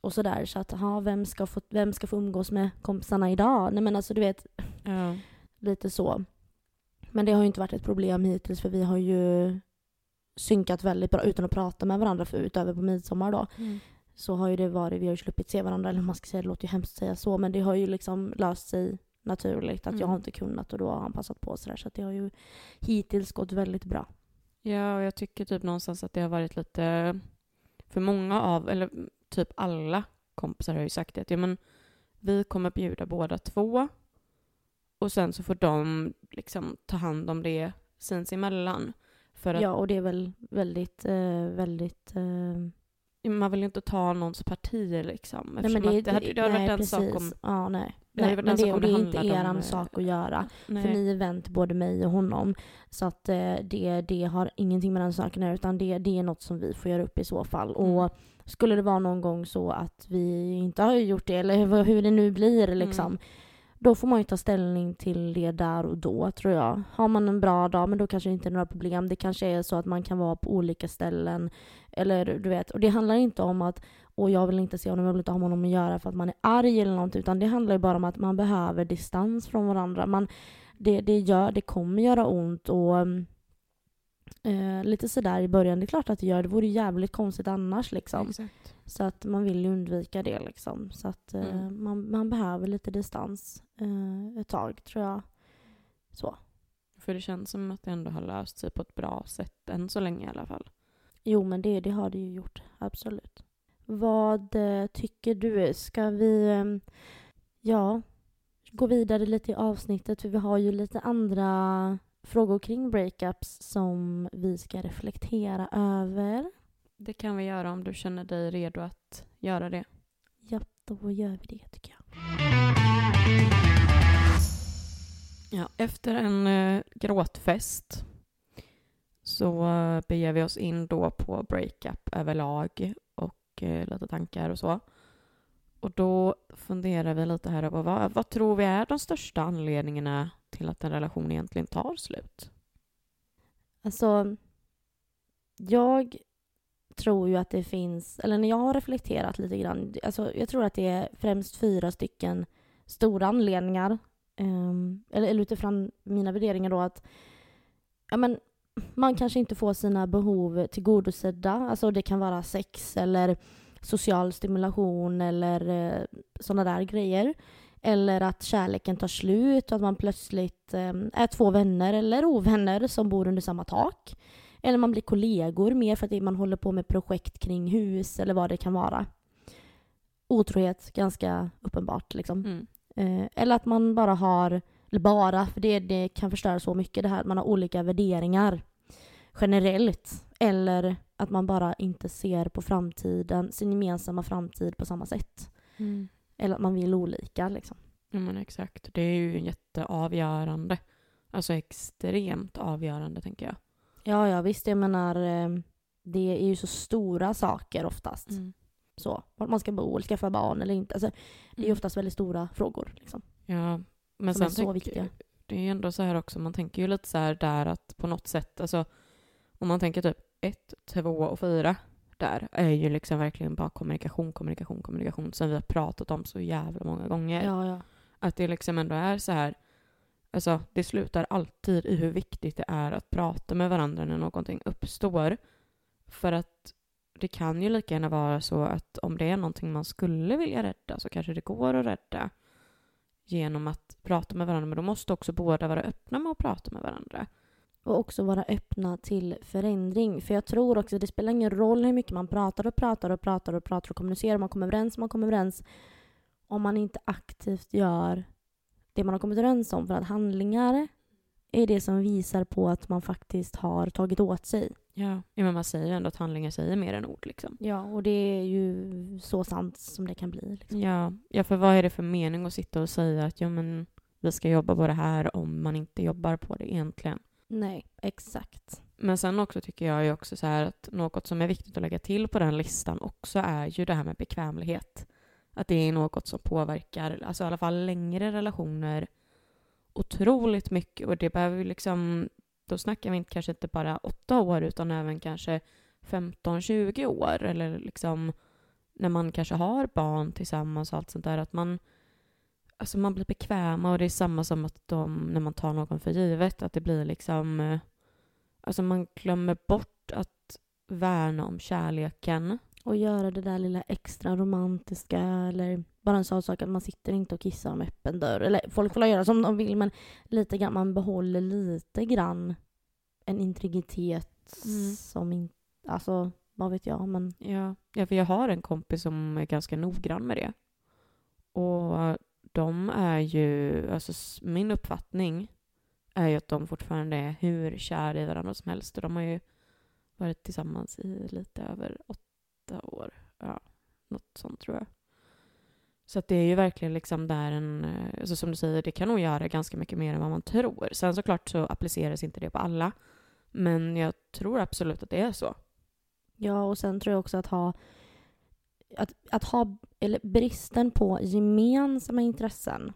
Speaker 2: och sådär. Så att, aha, vem, ska få, vem ska få umgås med kompisarna idag? Nej men alltså du vet,
Speaker 1: Ja.
Speaker 2: lite så. Men det har ju inte varit ett problem hittills för vi har ju synkat väldigt bra utan att prata med varandra för utöver på midsommar då.
Speaker 1: Mm.
Speaker 2: Så har ju det varit, vi har ju sluppit se varandra, eller man ska säga, det låter ju hemskt att säga så, men det har ju liksom löst sig naturligt. Att jag
Speaker 1: Mm.
Speaker 2: har inte kunnat och då har han passat på sådär. Så att det har ju hittills gått väldigt bra.
Speaker 1: Ja, och jag tycker typ någonstans att det har varit lite... För många av, eller typ alla kompisar har ju sagt det, ja, men vi kommer bjuda båda två och sen så får de liksom ta hand om det sinsemellan. För att
Speaker 2: Ja, och det är väl väldigt, eh, väldigt... Eh,
Speaker 1: man vill ju inte ta någons parti liksom.
Speaker 2: nej, men det,
Speaker 1: det, hade, det hade
Speaker 2: nej,
Speaker 1: varit en sak
Speaker 2: precis.
Speaker 1: om...
Speaker 2: Ja, nej.
Speaker 1: Det
Speaker 2: nej men
Speaker 1: en
Speaker 2: det,
Speaker 1: sak
Speaker 2: och det är inte eran
Speaker 1: om, eh,
Speaker 2: sak att göra.
Speaker 1: Nej.
Speaker 2: För ni är vän till både mig och honom. Så att eh, det, det har ingenting med den saken att göra, utan det, det är något som vi får göra upp i så fall.
Speaker 1: Mm.
Speaker 2: Och skulle det vara någon gång så att vi inte har gjort det, eller hur, hur det nu blir liksom,
Speaker 1: Mm.
Speaker 2: då får man ju ta ställning till det där och då tror jag. Har man en bra dag, men då kanske det inte är några problem. Det kanske är så att man kan vara på olika ställen. Eller du vet, och det handlar inte om att och jag vill inte se honom, jag vill inte ha med honom att göra för att man är arg eller något, utan det handlar ju bara om att man behöver distans från varandra. Man, det, det, gör, det kommer göra ont och eh, lite sådär i början. Det är klart att det gör, det vore jävligt konstigt annars liksom.
Speaker 1: Exakt.
Speaker 2: Så att man vill ju undvika det liksom. Så att eh,
Speaker 1: Mm.
Speaker 2: man, man behöver lite distans eh, ett tag tror jag. Så.
Speaker 1: För det känns som att det ändå har löst sig på ett bra sätt än så länge i alla fall.
Speaker 2: Jo men det, det har det ju gjort, absolut. Vad eh, tycker du? Ska vi eh, ja, gå vidare lite i avsnittet? För vi har ju lite andra frågor kring breakups som vi ska reflektera över.
Speaker 1: Det kan vi göra om du känner dig redo att göra det.
Speaker 2: Ja, då gör vi det tycker jag.
Speaker 1: Ja, efter en eh, gråtfest så beger vi oss in då på breakup överlag och eh, lite tankar och så. Och då funderar vi lite här över vad, vad tror vi är de största anledningarna till att en relation egentligen tar slut?
Speaker 2: Alltså, jag tror ju att det finns, eller när jag har reflekterat lite grann, alltså jag tror att det är främst fyra stycken stora anledningar. Ehm, eller, eller utifrån mina värderingar då att ja, men, man kanske inte får sina behov tillgodosedda. Alltså det kan vara sex eller social stimulation eller eh, sådana där grejer. Eller att kärleken tar slut och att man plötsligt eh, är två vänner eller ovänner som bor under samma tak. Eller man blir kollegor mer för att man håller på med projekt kring hus eller vad det kan vara. Otrohet, ganska uppenbart liksom.
Speaker 1: Mm.
Speaker 2: Eh, eller att man bara har, eller bara, för det, det kan förstöra så mycket det här, att man har olika värderingar generellt. Eller att man bara inte ser på framtiden, sin gemensamma framtid på samma sätt.
Speaker 1: Mm.
Speaker 2: Eller att man vill olika liksom.
Speaker 1: Ja men exakt. Det är ju jätteavgörande. Alltså extremt avgörande tänker jag.
Speaker 2: Ja, ja visst, jag menar eh, det är ju så stora saker oftast.
Speaker 1: Mm.
Speaker 2: Så, vart man ska bo, skaffa barn eller inte. Alltså, det är ju oftast väldigt stora frågor. Liksom,
Speaker 1: Ja, men
Speaker 2: som är så viktiga.
Speaker 1: det är ju ändå så här också, man tänker ju lite så här där att på något sätt, alltså om man tänker typ ett, två och fyra där är ju liksom verkligen bara kommunikation, kommunikation, kommunikation som vi har pratat om så jävla många gånger.
Speaker 2: Ja, ja.
Speaker 1: Att det liksom ändå är så här, alltså det slutar alltid i hur viktigt det är att prata med varandra när någonting uppstår. För att det kan ju lika gärna vara så att om det är någonting man skulle vilja rädda så kanske det går att rädda genom att prata med varandra. Men då måste också båda vara öppna med att prata med varandra.
Speaker 2: Och också vara öppna till förändring. För jag tror också att det spelar ingen roll hur mycket man pratar och pratar och pratar och pratar och kommunicerar. Man kommer överens, man kommer överens. om man inte aktivt gör det man har kommit överens om. För att handlingar är det som visar på att man faktiskt har tagit åt sig.
Speaker 1: Ja. men man säger ju ändå att handlingar säger mer än ord liksom.
Speaker 2: Ja, och det är ju så sant som det kan bli. Liksom.
Speaker 1: Ja, ja, för vad är det för mening att sitta och säga att ja, men vi ska jobba på det här om man inte jobbar på det egentligen?
Speaker 2: Nej, exakt.
Speaker 1: Men sen också tycker jag ju också så här att något som är viktigt att lägga till på den listan också är ju det här med bekvämlighet. Att det är något som påverkar, alltså i alla fall längre relationer otroligt mycket och det behöver ju liksom, då snackar vi inte, kanske inte bara åtta år utan även kanske 15-20 år eller liksom när man kanske har barn tillsammans och allt sånt där att man alltså man blir bekväma och det är samma som att de, när man tar någon för givet att det blir liksom eh, alltså man glömmer bort att värna om kärleken.
Speaker 2: Och göra det där lilla extra romantiska eller bara en sån sak att man sitter inte och kissar med öppen dörr. Eller folk får göra som de vill men lite grann, man behåller lite grann en integritet
Speaker 1: Mm.
Speaker 2: som inte, alltså vad vet jag men
Speaker 1: Ja. ja, för jag har en kompis som är ganska noggrann med det. Och de är ju, alltså min uppfattning är ju att de fortfarande är hur kära i varandra som helst. Och de har ju varit tillsammans i lite över åtta år. Ja, något sånt tror jag. Så att det är ju verkligen liksom där en, eh, alltså som du säger, det kan nog göra ganska mycket mer än vad man tror. Sen såklart så appliceras inte det på alla. Men jag tror absolut att det är så.
Speaker 2: Ja, och sen tror jag också att ha att, att ha, eller bristen på gemensamma intressen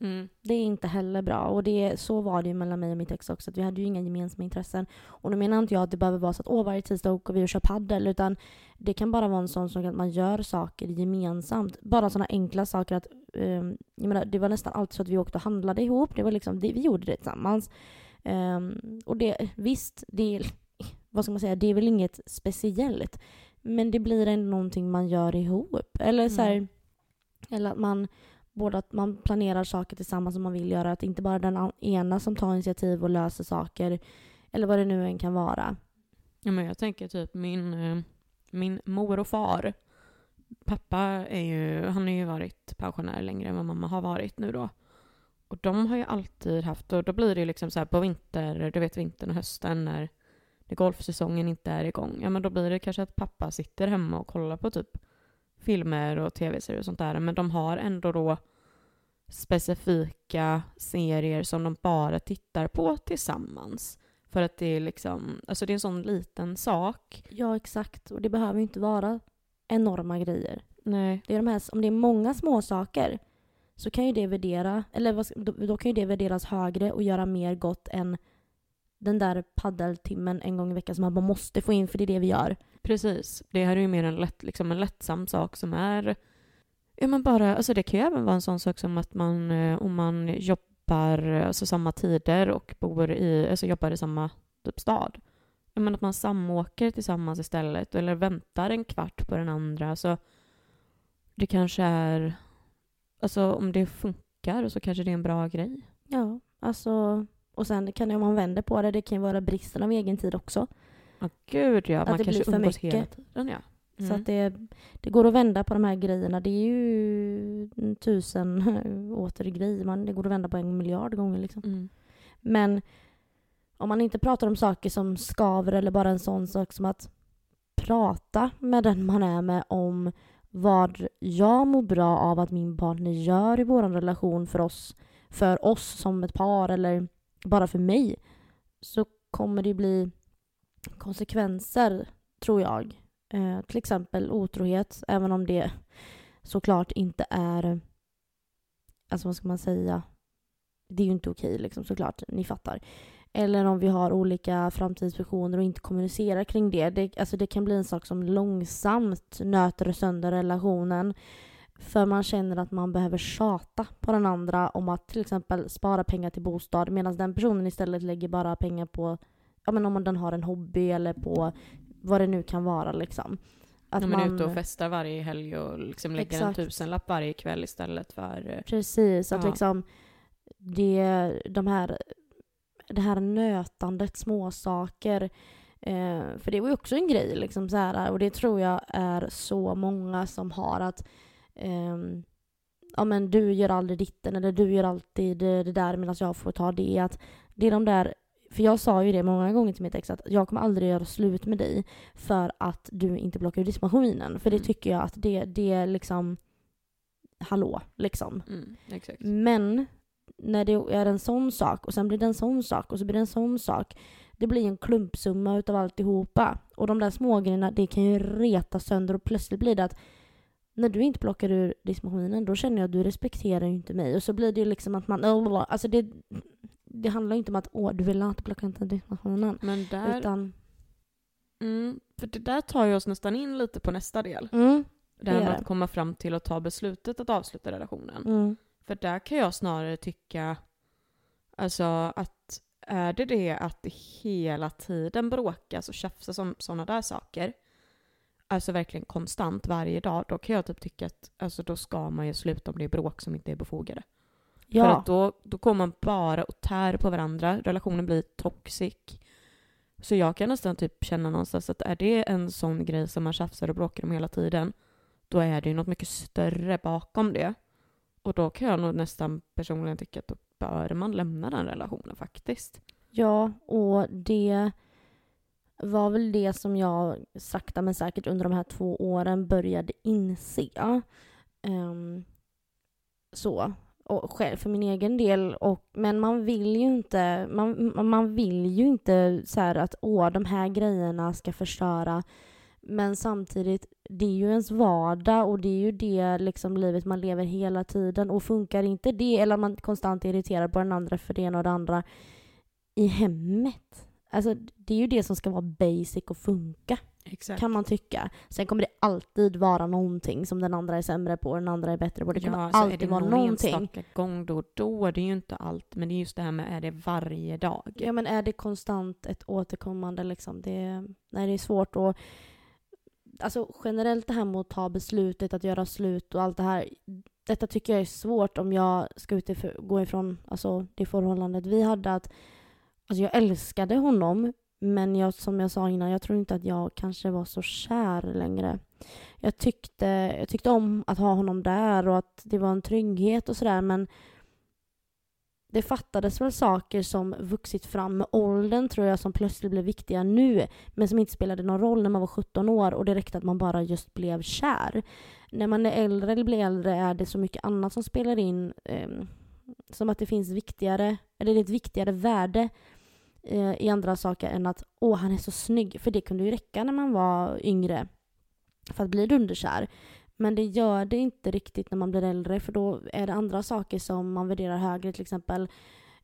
Speaker 1: Mm.
Speaker 2: Det är inte heller bra. Och det, så var det ju mellan mig och mitt ex också. Att vi hade ju inga gemensamma intressen. Och nu menar inte jag att det behöver vara så att åh, varje tisdag åker vi och kör paddel. Utan det kan bara vara en sån sak att man gör saker gemensamt. Bara sådana enkla saker att... ehm, jag menar, det var nästan alltid så att vi åkte och handlade ihop. Det var liksom, det, vi gjorde det tillsammans. Ehm, och det, visst, det är, vad ska man säga, det är väl inget speciellt. Men det blir ändå någonting man gör ihop. Eller så här,
Speaker 1: Mm.
Speaker 2: eller att man både att man planerar saker tillsammans som man vill göra. Att inte bara den ena som tar initiativ och löser saker. Eller vad det nu än kan vara.
Speaker 1: Ja, men jag tänker typ min, eh, min mor och far. Pappa är ju, han har ju varit pensionär längre än vad mamma har varit nu då. Och de har ju alltid haft, och då blir det ju liksom så här på vinter, du vet vintern och hösten när, när golfsäsongen inte är igång. Ja men då blir det kanske att pappa sitter hemma och kollar på typ filmer och tv-serier och sånt där. Men de har ändå då specifika serier som de bara tittar på tillsammans. För att det är liksom, alltså det är en sån liten sak.
Speaker 2: Ja, exakt. Och det behöver ju inte vara enorma grejer.
Speaker 1: Nej.
Speaker 2: Det är de här, om det är många små saker så kan ju det värdera, eller då, då kan ju det värderas högre och göra mer gott än den där paddeltimmen en gång i veckan som man bara måste få in för det är det vi gör.
Speaker 1: Precis. Det här är ju mer en, lätt, liksom en lättsam sak som är... Ja men bara, alltså det kan ju även vara en sån sak som att man, eh, om man jobbar alltså samma tider och bor i, alltså jobbar i samma typ stad. Ja men att man samåker tillsammans istället eller väntar en kvart på den andra. Så det kanske är, alltså om det funkar så kanske det är en bra grej.
Speaker 2: Ja, alltså... Och sen kan det, om man vänder på det, det kan ju vara bristen av egen tid också.
Speaker 1: Ja gud ja,
Speaker 2: Att
Speaker 1: man
Speaker 2: det
Speaker 1: kanske
Speaker 2: blir för
Speaker 1: umgås hela
Speaker 2: mycket.
Speaker 1: tiden ja.
Speaker 2: Så
Speaker 1: Mm.
Speaker 2: att det, det går att vända på de här grejerna. Det är ju en tusen *laughs* åter grejer. Man, det går att vända på en miljard gånger. Liksom.
Speaker 1: Mm.
Speaker 2: Men om man inte pratar om saker som skaver eller bara en sån sak som att prata med den man är med om vad jag mår bra av att min partner gör i vår relation för oss, för oss som ett par eller bara för mig så kommer det bli konsekvenser, tror jag. Eh, till exempel otrohet, även om det såklart inte är... Alltså vad ska man säga? Det är ju inte okej liksom såklart, ni fattar. Eller om vi har olika framtidsvisioner och inte kommunicerar kring det. det. Alltså det kan bli en sak som långsamt nöter sönder relationen. För man känner att man behöver tjata på den andra om att till exempel spara pengar till bostad medan den personen istället lägger bara pengar på, ja men om den har en hobby eller på vad det nu kan vara liksom. Att
Speaker 1: ja, men är ute och festar varje helg och liksom lägger
Speaker 2: Exakt.
Speaker 1: en tusenlapp varje kväll istället för... eh,
Speaker 2: Precis, att
Speaker 1: Ja.
Speaker 2: liksom det, de här, det här nötandet, småsaker. Eh, för det var ju också en grej liksom så här, och det tror jag är så många som har att ehm, ja men du gör aldrig ditten eller du gör alltid det, det där medan jag får ta det. Att det är de där, för jag sa ju det många gånger till mitt ex att jag kommer aldrig göra slut med dig för att du inte blockar ur diskmaskinen. För det
Speaker 1: Mm.
Speaker 2: tycker jag att det, det är liksom, hallå liksom.
Speaker 1: Mm.
Speaker 2: Men när det är en sån sak och sen blir det en sån sak och så blir det en sån sak. Det blir en klumpsumma utav alltihopa. Och de där smågrejerna, det kan ju reta sönder och plötsligt blir det att när du inte plockar ur diskmaskinen då känner jag att du respekterar ju inte mig. Och så blir det ju liksom att man... Alltså det, det handlar inte om att åh, du vill inte plocka inte diskmaskinen.
Speaker 1: Men där,
Speaker 2: Utan...
Speaker 1: mm, för det där tar ju oss nästan in lite på nästa del.
Speaker 2: Mm,
Speaker 1: Det här med att komma fram till att ta beslutet att avsluta relationen.
Speaker 2: mm,
Speaker 1: För där kan jag snarare tycka, alltså att är det det att det hela tiden bråkas och tjafsas om sådana där saker, alltså verkligen konstant varje dag, då kan jag typ tycka att alltså då ska man ju sluta om det är bråk som inte är befogade. För
Speaker 2: ja.
Speaker 1: att då, då kommer man bara och tär på varandra, relationen blir toxic. Så jag kan nästan typ känna någonstans att är det en sån grej som man tjafsar och bråkar om hela tiden, då är det ju något mycket större bakom det. Och då kan jag nog nästan personligen tycka att då bör man lämna den relationen faktiskt.
Speaker 2: Ja, och det var väl det som jag sakta men säkert under de här två åren började inse. Ehm, så. Och själv för min egen del. Och, men man vill ju inte, man, man vill ju inte så här att åh, de här grejerna ska förstöra. Men samtidigt, det är ju ens vardag och det är ju det liksom livet man lever hela tiden. Och funkar inte det, eller man konstant är irriterad på den andra för det ena och det andra i hemmet. Alltså det är ju det som ska vara basic och funka,
Speaker 1: Exakt.
Speaker 2: kan man tycka. Sen kommer det alltid vara någonting som den andra är sämre på och den andra är bättre på. Det kommer
Speaker 1: ja, så är
Speaker 2: alltid
Speaker 1: det
Speaker 2: vara
Speaker 1: någon
Speaker 2: någonting.
Speaker 1: enstaka gång då och då, det är ju inte allt. Men det är just det här med, är det varje dag?
Speaker 2: Ja men är det konstant ett återkommande liksom? Det, nej, det är svårt att... Alltså generellt det här med att ta beslutet att göra slut och allt det här. Detta tycker jag är svårt om jag ska utifrån, gå ifrån alltså, det förhållandet vi hade. att Alltså jag älskade honom men jag, som jag sa innan, jag tror inte att jag kanske var så kär längre. Jag tyckte, jag tyckte om att ha honom där och att det var en trygghet och sådär men det fattades väl saker som vuxit fram med åldern tror jag som plötsligt blev viktiga nu men som inte spelade någon roll när man var 17 år och det räckte att man bara just blev kär. När man är äldre eller blir äldre är det så mycket annat som spelar in eh, som att det finns viktigare, eller det är ett viktigare värde Eh, i andra saker än att åh han är så snygg för det kunde ju räcka när man var yngre för att bli dunderkär. Men det gör det inte riktigt när man blir äldre för då är det andra saker som man värderar högre. Till exempel,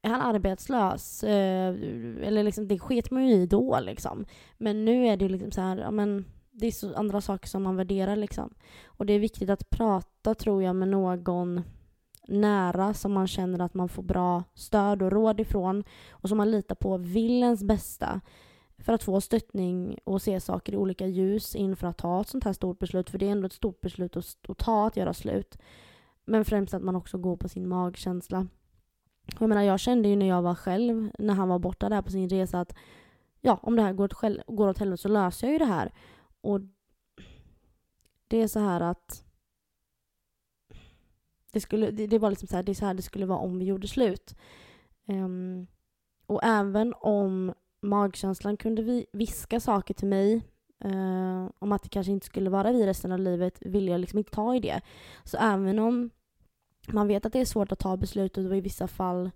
Speaker 2: är han arbetslös? Eh, eller liksom, det sket man ju i då liksom. Men nu är det ju liksom så här, ja men det är så andra saker som man värderar liksom. Och det är viktigt att prata tror jag med någon nära som man känner att man får bra stöd och råd ifrån och som man litar på vill ens bästa för att få stöttning och se saker i olika ljus inför att ta ett sånt här stort beslut. För det är ändå ett stort beslut att, att ta, att göra slut. Men främst att man också går på sin magkänsla. Jag menar, jag kände ju när jag var själv, när han var borta där på sin resa att ja, om det här går åt, själv, går åt helvete så löser jag ju det här. Och det är så här att det, skulle, det, det var liksom så här, det är så här det skulle vara om vi gjorde slut. Um, och även om magkänslan kunde vi viska saker till mig uh, om att det kanske inte skulle vara vi resten av livet ville jag liksom inte ta i det. Så även om man vet att det är svårt att ta beslutet och i vissa fall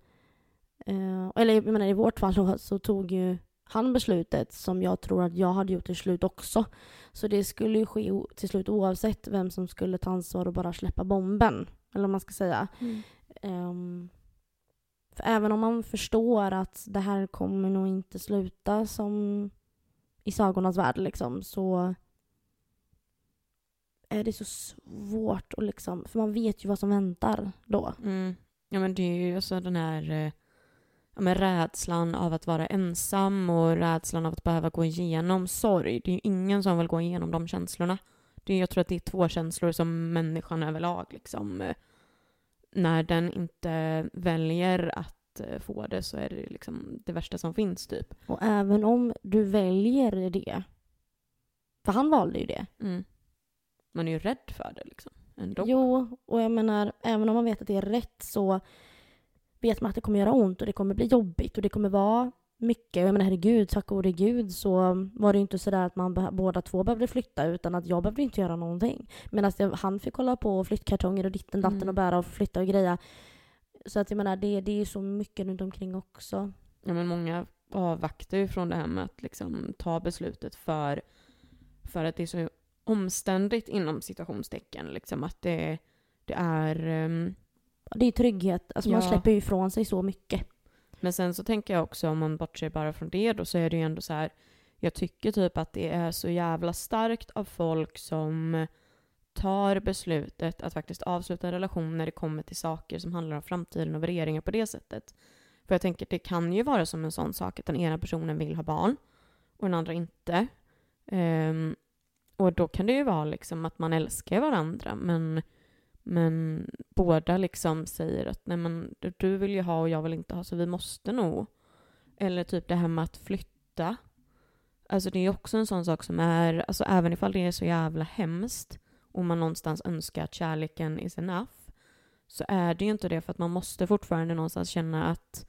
Speaker 2: uh, eller jag menar i vårt fall så, så tog ju han beslutet som jag tror att jag hade gjort till slut också. Så det skulle ju ske till slut oavsett vem som skulle ta ansvar och bara släppa bomben. Eller vad man ska säga. Ehm, för även om man förstår att det här kommer nog inte sluta som i sagornas värld liksom, så är det så svårt att liksom, för man vet ju vad som väntar då.
Speaker 1: Mm. Ja men det är ju alltså den här eh, ja, men rädslan av att vara ensam och rädslan av att behöva gå igenom sorg. Det är ju ingen som vill gå igenom de känslorna. Jag tror att det är två känslor som människan överlag liksom när den inte väljer att eh, få det så är det liksom det värsta som finns typ.
Speaker 2: Och även om du väljer det, för han valde ju det.
Speaker 1: Mm. Man är ju rädd för det liksom. ändå.
Speaker 2: Jo, och jag menar, även om man vet att det är rätt så vet man att det kommer göra ont och det kommer bli jobbigt och det kommer vara mycket. Jag menar herregud, tack gode gud så var det ju inte sådär att man båda två behövde flytta utan att jag behövde inte göra någonting. Medan han fick hålla på och flyttkartonger och ditten datten
Speaker 1: Mm.
Speaker 2: och bära och flytta och greja. Så att jag menar, det, det är ju så mycket runt omkring också.
Speaker 1: Ja, men många avvaktar ju från det här med att liksom ta beslutet för, för att det är så omständigt inom citationstecken. Liksom att det, det är... ehm,
Speaker 2: Det är trygghet, alltså man
Speaker 1: Ja.
Speaker 2: släpper ju ifrån sig så mycket.
Speaker 1: Men sen så tänker jag också om man bortser bara från det då så är det ju ändå så här. Jag tycker typ att det är så jävla starkt av folk som tar beslutet att faktiskt avsluta en relation när det kommer till saker som handlar om framtiden och värderingar på det sättet. För jag tänker det kan ju vara som en sån sak att den ena personen vill ha barn och den andra inte. Um, och då kan det ju vara liksom att man älskar varandra men, men båda liksom säger att nej men du, vill ju ha och jag vill inte ha så vi måste nog. Eller typ det här med att flytta. Alltså det är ju också en sån sak som är, alltså även ifall det är så jävla hemskt och man någonstans önskar att kärleken is enough så är det ju inte det för att man måste fortfarande någonstans känna att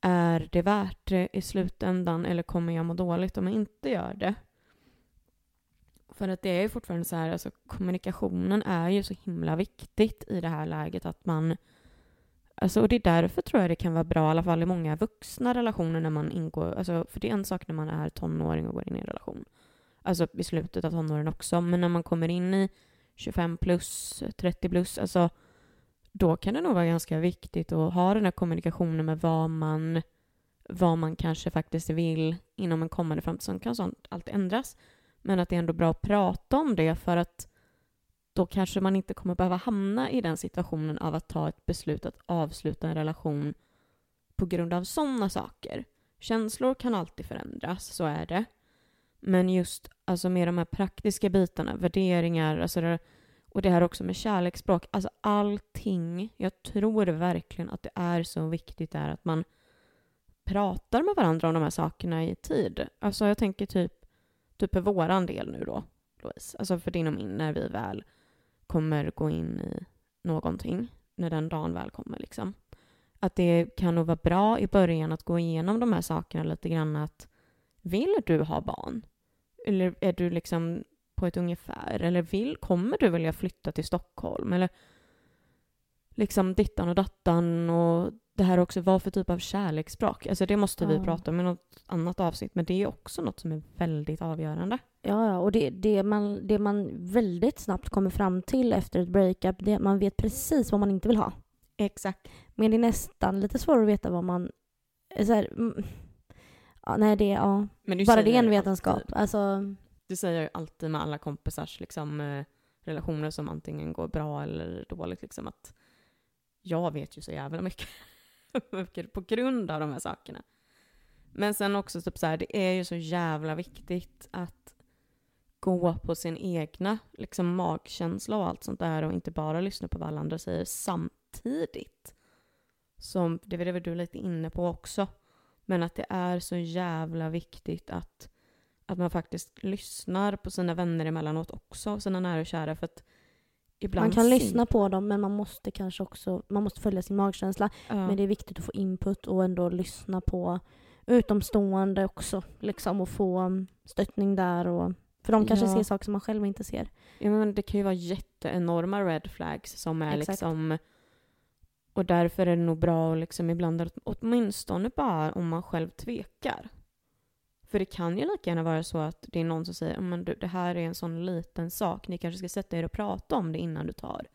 Speaker 1: är det värt det i slutändan eller kommer jag må dåligt om jag inte gör det? För att det är ju fortfarande så här, alltså kommunikationen är ju så himla viktigt i det här läget att man Alltså, och det är därför tror jag det kan vara bra, i alla fall i många vuxna relationer när man ingår, alltså, för det är en sak när man är tonåring och går in i en relation. Alltså i slutet av tonåren också, men när man kommer in i 25 plus, 30 plus, alltså då kan det nog vara ganska viktigt att ha den här kommunikationen med vad man, vad man kanske faktiskt vill inom en kommande framtid. Sen kan sånt alltid ändras. Men att det är ändå bra att prata om det för att då kanske man inte kommer behöva hamna i den situationen av att ta ett beslut att avsluta en relation på grund av sådana saker. Känslor kan alltid förändras, så är det. Men just alltså med de här praktiska bitarna, värderingar, alltså det, och det här också med kärleksspråk, alltså allting. Jag tror verkligen att det är så viktigt är att man pratar med varandra om de här sakerna i tid. Alltså jag tänker typ, typ för våran del nu då, Louise, alltså för din och min, när vi väl kommer gå in i någonting, när den dagen väl kommer liksom. Att det kan nog vara bra i början att gå igenom de här sakerna lite grann att vill du ha barn? Eller är du liksom på ett ungefär? Eller vill, kommer du vilja flytta till Stockholm? Eller liksom dittan och dattan och det här också, vad för typ av kärleksspråk? Alltså det måste vi
Speaker 2: Ja.
Speaker 1: prata om i något annat avsnitt, men det är också något som är väldigt avgörande.
Speaker 2: Ja, ja, och det, det, man, det man väldigt snabbt kommer fram till efter ett breakup, det är att man vet precis vad man inte vill ha.
Speaker 1: Exakt.
Speaker 2: Men det är nästan lite svårare att veta vad man... Så här, mm, ja, nej, det är... Ja. Bara det är en vetenskap.
Speaker 1: alltid-
Speaker 2: Alltså,
Speaker 1: Du säger ju alltid med alla kompisars liksom, eh, relationer som antingen går bra eller dåligt, liksom att jag vet ju så jävla mycket på grund av de här sakerna. Men sen också typ så här, det är ju så jävla viktigt att gå på sin egna liksom, magkänsla och allt sånt där och inte bara lyssna på vad alla andra säger samtidigt. Som, det var väl du lite inne på också. Men att det är så jävla viktigt att, att man faktiskt lyssnar på sina vänner emellanåt också, sina nära och kära. För att ibland
Speaker 2: man kan
Speaker 1: sin-
Speaker 2: lyssna på dem men man måste kanske också man måste följa sin magkänsla.
Speaker 1: Ja.
Speaker 2: Men det är viktigt att få input och ändå lyssna på utomstående också. Liksom, och få um, stöttning där. Och, för de kanske
Speaker 1: Ja.
Speaker 2: ser saker som man själv inte ser.
Speaker 1: Ja, men det kan ju vara jätteenorma red flags som är
Speaker 2: Exakt.
Speaker 1: liksom... Och därför är det nog bra att liksom ibland att åtminstone bara om man själv tvekar. För det kan ju lika gärna vara så att det är någon som säger men du, det här är en sån liten sak, ni kanske ska sätta er och prata om det innan du tar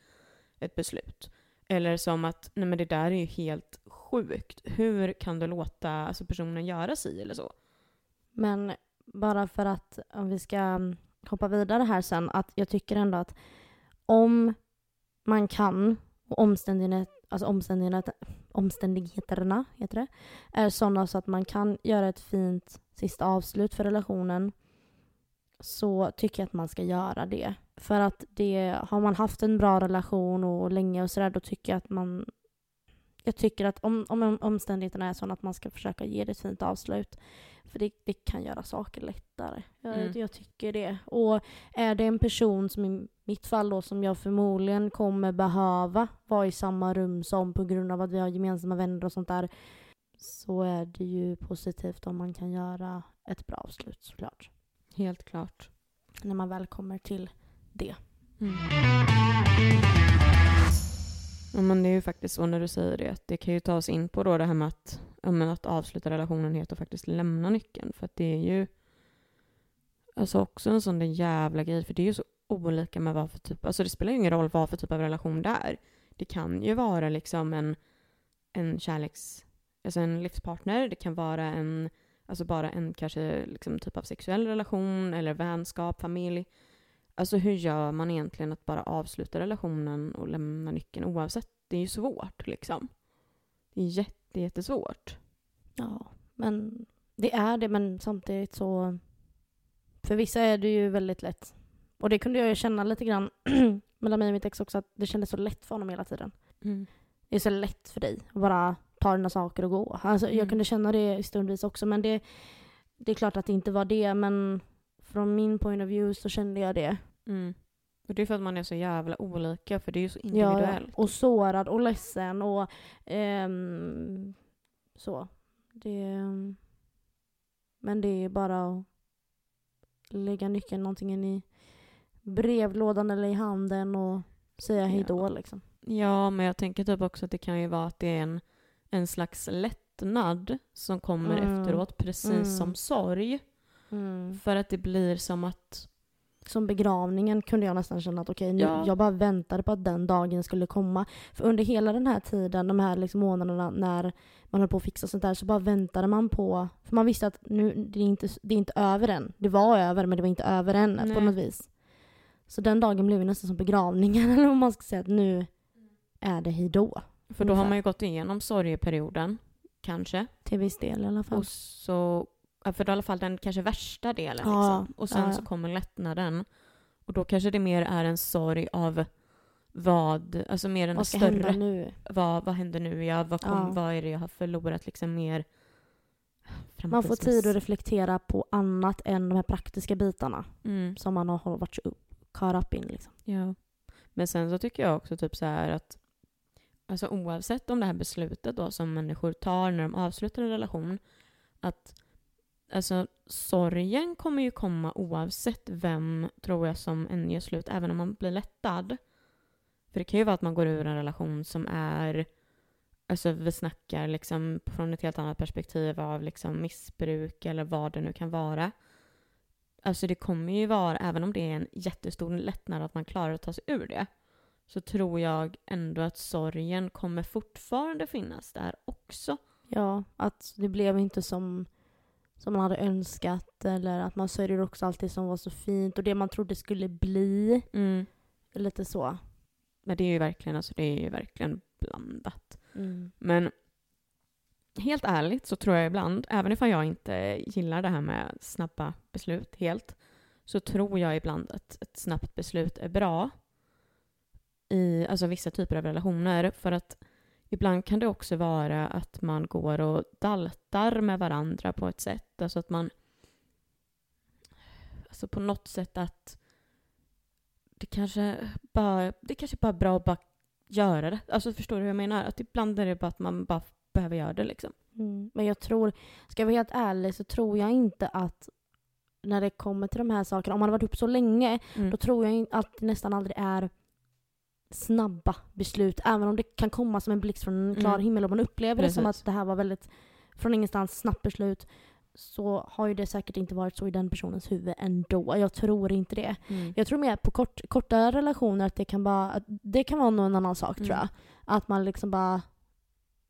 Speaker 1: ett beslut. Eller som att, nej men det där är ju helt sjukt. Hur kan du låta alltså, personen göra sig eller så?
Speaker 2: Men bara för att om vi ska mm, hoppa vidare här sen, att jag tycker ändå att om man kan och omständighet, alltså omständighet, omständigheterna heter det, är sådana så att man kan göra ett fint sista avslut för relationen så tycker jag att man ska göra det. För att det, har man haft en bra relation och länge och sådär då tycker jag att man jag tycker att om, om omständigheterna är sådana att man ska försöka ge det ett fint avslut. För det, det kan göra saker lättare. Jag,
Speaker 1: Mm.
Speaker 2: jag tycker det. Och är det en person som i mitt fall då som jag förmodligen kommer behöva vara i samma rum som på grund av att vi har gemensamma vänner och sånt där. Så är det ju positivt om man kan göra ett bra avslut såklart.
Speaker 1: Helt klart.
Speaker 2: När man väl kommer till det.
Speaker 1: Mm. Ja, men det är ju faktiskt så när du säger det, att det kan ju ta oss in på då det här med att, ja, att avsluta relationen helt och faktiskt lämna nyckeln. För att det är ju alltså också en sån där jävla grej, för det är ju så olika med vad för typ, alltså det spelar ju ingen roll vad för typ av relation det är. Det kan ju vara liksom en, en kärleks, alltså en livspartner, det kan vara en, alltså bara en kanske liksom typ av sexuell relation eller vänskap, familj. Alltså hur gör man egentligen att bara avsluta relationen och lämna nyckeln oavsett? Det är ju svårt liksom. Det är jätte, jättesvårt.
Speaker 2: Ja, men det är det, men samtidigt så... För vissa är det ju väldigt lätt. Och det kunde jag ju känna lite grann *clears throat* mellan mig och mitt ex också, att det kändes så lätt för honom hela tiden. Det är så lätt för dig att bara ta dina saker och gå. Alltså,
Speaker 1: Mm.
Speaker 2: Jag kunde känna det stundvis också, men det, det är klart att det inte var det, men från min point of view så kände jag det.
Speaker 1: Mm. Och det är för att man är så jävla olika, för det är ju så individuellt.
Speaker 2: ja. Och sårad och ledsen och ehm, så. Det, men det är bara att lägga nyckeln någonting i brevlådan eller i handen och säga hej då
Speaker 1: Ja.
Speaker 2: liksom.
Speaker 1: Ja, men jag tänker typ också att det kan ju vara att det är en, en slags lättnad som kommer
Speaker 2: Mm.
Speaker 1: efteråt, precis
Speaker 2: Mm.
Speaker 1: som sorg. För att det blir som att
Speaker 2: Som begravningen kunde jag nästan känna att okej, nu,
Speaker 1: Ja.
Speaker 2: jag bara väntade på att den dagen skulle komma. För under hela den här tiden, de här liksom månaderna när man höll på att fixa sånt där, så bara väntade man på... För man visste att nu, det, är inte, det är inte över än. Det var över, men det var inte över än på
Speaker 1: Nej.
Speaker 2: något vis. Så den dagen blev ju nästan som begravningen, *laughs* eller om man ska säga att nu är det hejdå.
Speaker 1: För då har man ju gått igenom sorgeperioden, kanske.
Speaker 2: Till viss del i alla fall.
Speaker 1: Och så, för i alla fall den kanske värsta delen.
Speaker 2: Ja,
Speaker 1: Liksom. Och sen
Speaker 2: ja,
Speaker 1: så kommer lättnaden. Och då kanske det mer är en sorg av vad, alltså mer en
Speaker 2: Vad
Speaker 1: större,
Speaker 2: hända nu?
Speaker 1: vad, vad händer nu? Ja, vad, kom,
Speaker 2: Ja.
Speaker 1: vad är det jag har förlorat liksom mer
Speaker 2: Man får tid att reflektera på annat än de här praktiska bitarna
Speaker 1: mm.
Speaker 2: som man har varit så caught up in. Liksom.
Speaker 1: Ja. Men sen så tycker jag också typ så här att alltså oavsett om det här beslutet då som människor tar när de avslutar en relation att alltså sorgen kommer ju komma oavsett vem tror jag som än gör slut även om man blir lättad. För det kan ju vara att man går ur en relation som är Alltså vi snackar liksom från ett helt annat perspektiv av liksom missbruk eller vad det nu kan vara. Alltså det kommer ju vara, även om det är en jättestor lättnad att man klarar att ta sig ur det, så tror jag ändå att sorgen kommer fortfarande finnas där också.
Speaker 2: Ja, att det blev inte som, som man hade önskat eller att man sörjer också allt det som var så fint och det man trodde skulle bli. Lite så.
Speaker 1: Men det är ju verkligen, alltså det är ju verkligen blandat.
Speaker 2: Mm.
Speaker 1: Men helt ärligt så tror jag ibland, även ifall jag inte gillar det här med snabba beslut helt, så tror jag ibland att ett snabbt beslut är bra i alltså vissa typer av relationer. För att ibland kan det också vara att man går och daltar med varandra på ett sätt. Alltså att man... Alltså på något sätt att det kanske bara, det kanske bara är bra att bara göra det. Alltså förstår du hur jag menar? Att ibland är det bara att man bara behöver göra det liksom.
Speaker 2: Mm. Men jag tror, ska jag vara helt ärlig så tror jag inte att när det kommer till de här sakerna, om man har varit upp så länge,
Speaker 1: Mm.
Speaker 2: då tror jag att det nästan aldrig är snabba beslut. Även om det kan komma som en blixt från en klar
Speaker 1: Mm.
Speaker 2: himmel och man upplever det som
Speaker 1: Precis.
Speaker 2: att det här var väldigt från ingenstans snabbt beslut så har ju det säkert inte varit så i den personens huvud ändå. Jag tror inte det.
Speaker 1: Mm.
Speaker 2: Jag tror mer på kort, korta relationer att det kan, bara, att det kan vara någon annan sak tror
Speaker 1: Mm.
Speaker 2: jag. Att man liksom bara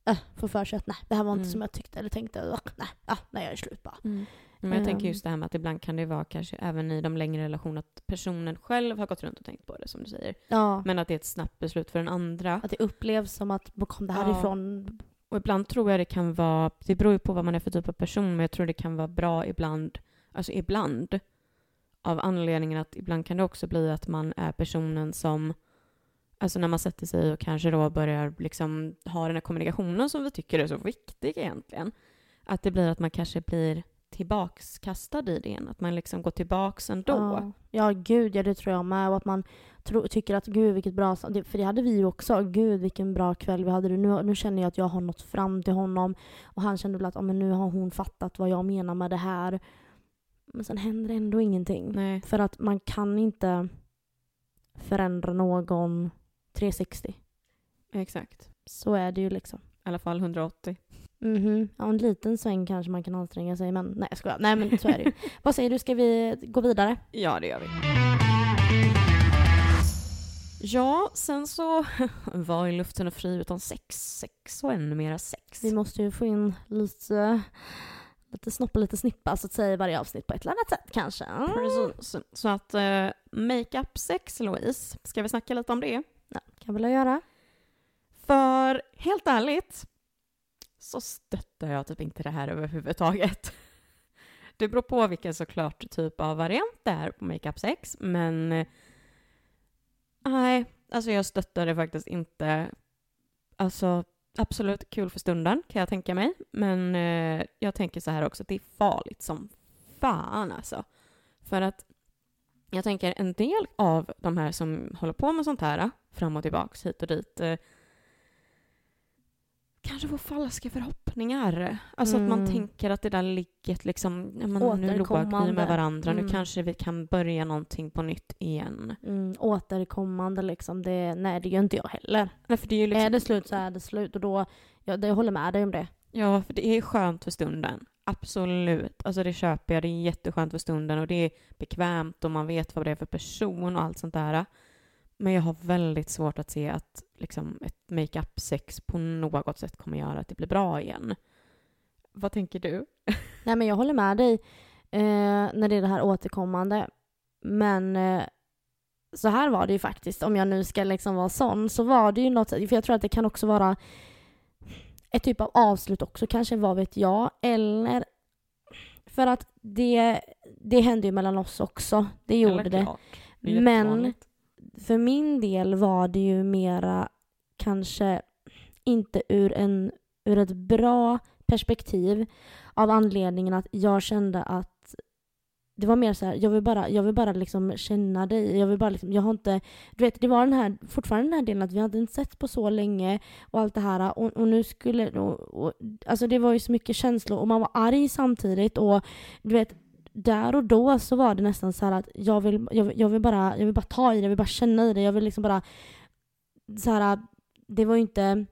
Speaker 2: äh, får för sig att nej, det här var inte
Speaker 1: Mm.
Speaker 2: som jag tyckte eller tänkte. Äh, nej, ah, nej, jag är slut bara.
Speaker 1: Mm. Men jag tänker
Speaker 2: Ehm.
Speaker 1: just det här med att ibland kan det vara kanske även i de längre relationerna att personen själv har gått runt och tänkt på det som du säger.
Speaker 2: Ja,
Speaker 1: Men att det är ett snabbt beslut för den andra.
Speaker 2: att det upplevs som att var kom det här
Speaker 1: Ja.
Speaker 2: ifrån?
Speaker 1: Och ibland tror jag det kan vara, det beror ju på vad man är för typ av person, men jag tror det kan vara bra ibland, alltså ibland, av anledningen att ibland kan det också bli att man är personen som Alltså när man sätter sig och kanske då börjar liksom ha den här kommunikationen som vi tycker är så viktig egentligen. Att det blir att man kanske blir tillbakskastad i det igen. Att man liksom går tillbaks ändå.
Speaker 2: Ja, ja gud, ja det tror jag med. Och att man tro, tycker att gud vilket bra... För det hade vi ju också. Gud vilken bra kväll vi hade. Nu, nu känner jag att jag har nått fram till honom. Och han kände väl att ja, men nu har hon fattat vad jag menar med det här. Men sen händer ändå ingenting.
Speaker 1: Nej.
Speaker 2: För att man kan inte förändra någon 360.
Speaker 1: Exakt.
Speaker 2: Så är det ju liksom.
Speaker 1: I alla fall 180.
Speaker 2: Mhm. Ja, en liten sväng kanske man kan anstränga sig men nej jag skojar. Nej men så är det ju. *laughs* Vad säger du, ska vi gå vidare?
Speaker 1: Ja, det gör vi. Ja, sen så *laughs* var ju luften och fri utan sex, sex och ännu mera sex.
Speaker 2: Vi måste ju få in lite, lite snopp och lite snippa så att säga i varje avsnitt på ett eller annat sätt kanske. Mm.
Speaker 1: Precis. Så att uh, makeup sex, Louise, ska vi snacka lite om det?
Speaker 2: Ja, kan väl göra.
Speaker 1: För helt ärligt så stöttar jag typ inte det här överhuvudtaget. *laughs* Det beror på vilken såklart typ av variant det är på makeup sex, men eh, nej, alltså jag stöttar det faktiskt inte. Alltså absolut kul för stunden kan jag tänka mig, men eh, jag tänker så här också att det är farligt som fan alltså. För att jag tänker en del av de här som håller på med sånt här eh, fram och tillbaks hit och dit eh, kanske får falska förhoppningar. Alltså att man
Speaker 2: Mm.
Speaker 1: tänker att det där ligget liksom, men nu låg vi med varandra,
Speaker 2: Mm.
Speaker 1: nu kanske vi kan börja någonting på nytt igen.
Speaker 2: Mm, återkommande liksom. Det, nej det gör inte jag heller.
Speaker 1: Nej, för det är ju liksom,
Speaker 2: Är det slut så är det slut och då, ja, jag håller med dig om det.
Speaker 1: Ja, för det är skönt för stunden. Absolut. Alltså det köper jag. Det är jätteskönt för stunden och det är bekvämt och man vet vad det är för person och allt sånt där. Men jag har väldigt svårt att se att liksom, ett makeup-sex på något sätt kommer göra att det blir bra igen. Vad tänker du? *laughs*
Speaker 2: Nej men jag håller med dig eh, när det är det här återkommande. Men eh, så här var det ju faktiskt, om jag nu ska liksom vara sån, så var det ju något, för jag tror att det kan också vara ett typ av avslut också, kanske vad vet jag, eller för att det, det hände ju mellan oss också, det gjorde det. Men för min del var det ju mera kanske inte ur, en, ur ett bra perspektiv av anledningen att jag kände att det var mer så här, jag vill bara, jag vill bara liksom känna dig. Jag vill bara liksom, jag har inte, du vet, det var den här, fortfarande den här delen att vi hade inte sett på så länge och allt det här och, och nu skulle, och, och, alltså det var ju så mycket känslor och man var arg samtidigt och du vet, där och då så var det nästan så här att jag vill, jag, jag vill bara, jag vill bara ta i det, jag vill bara känna i det, jag vill liksom bara så här, det var ju inte,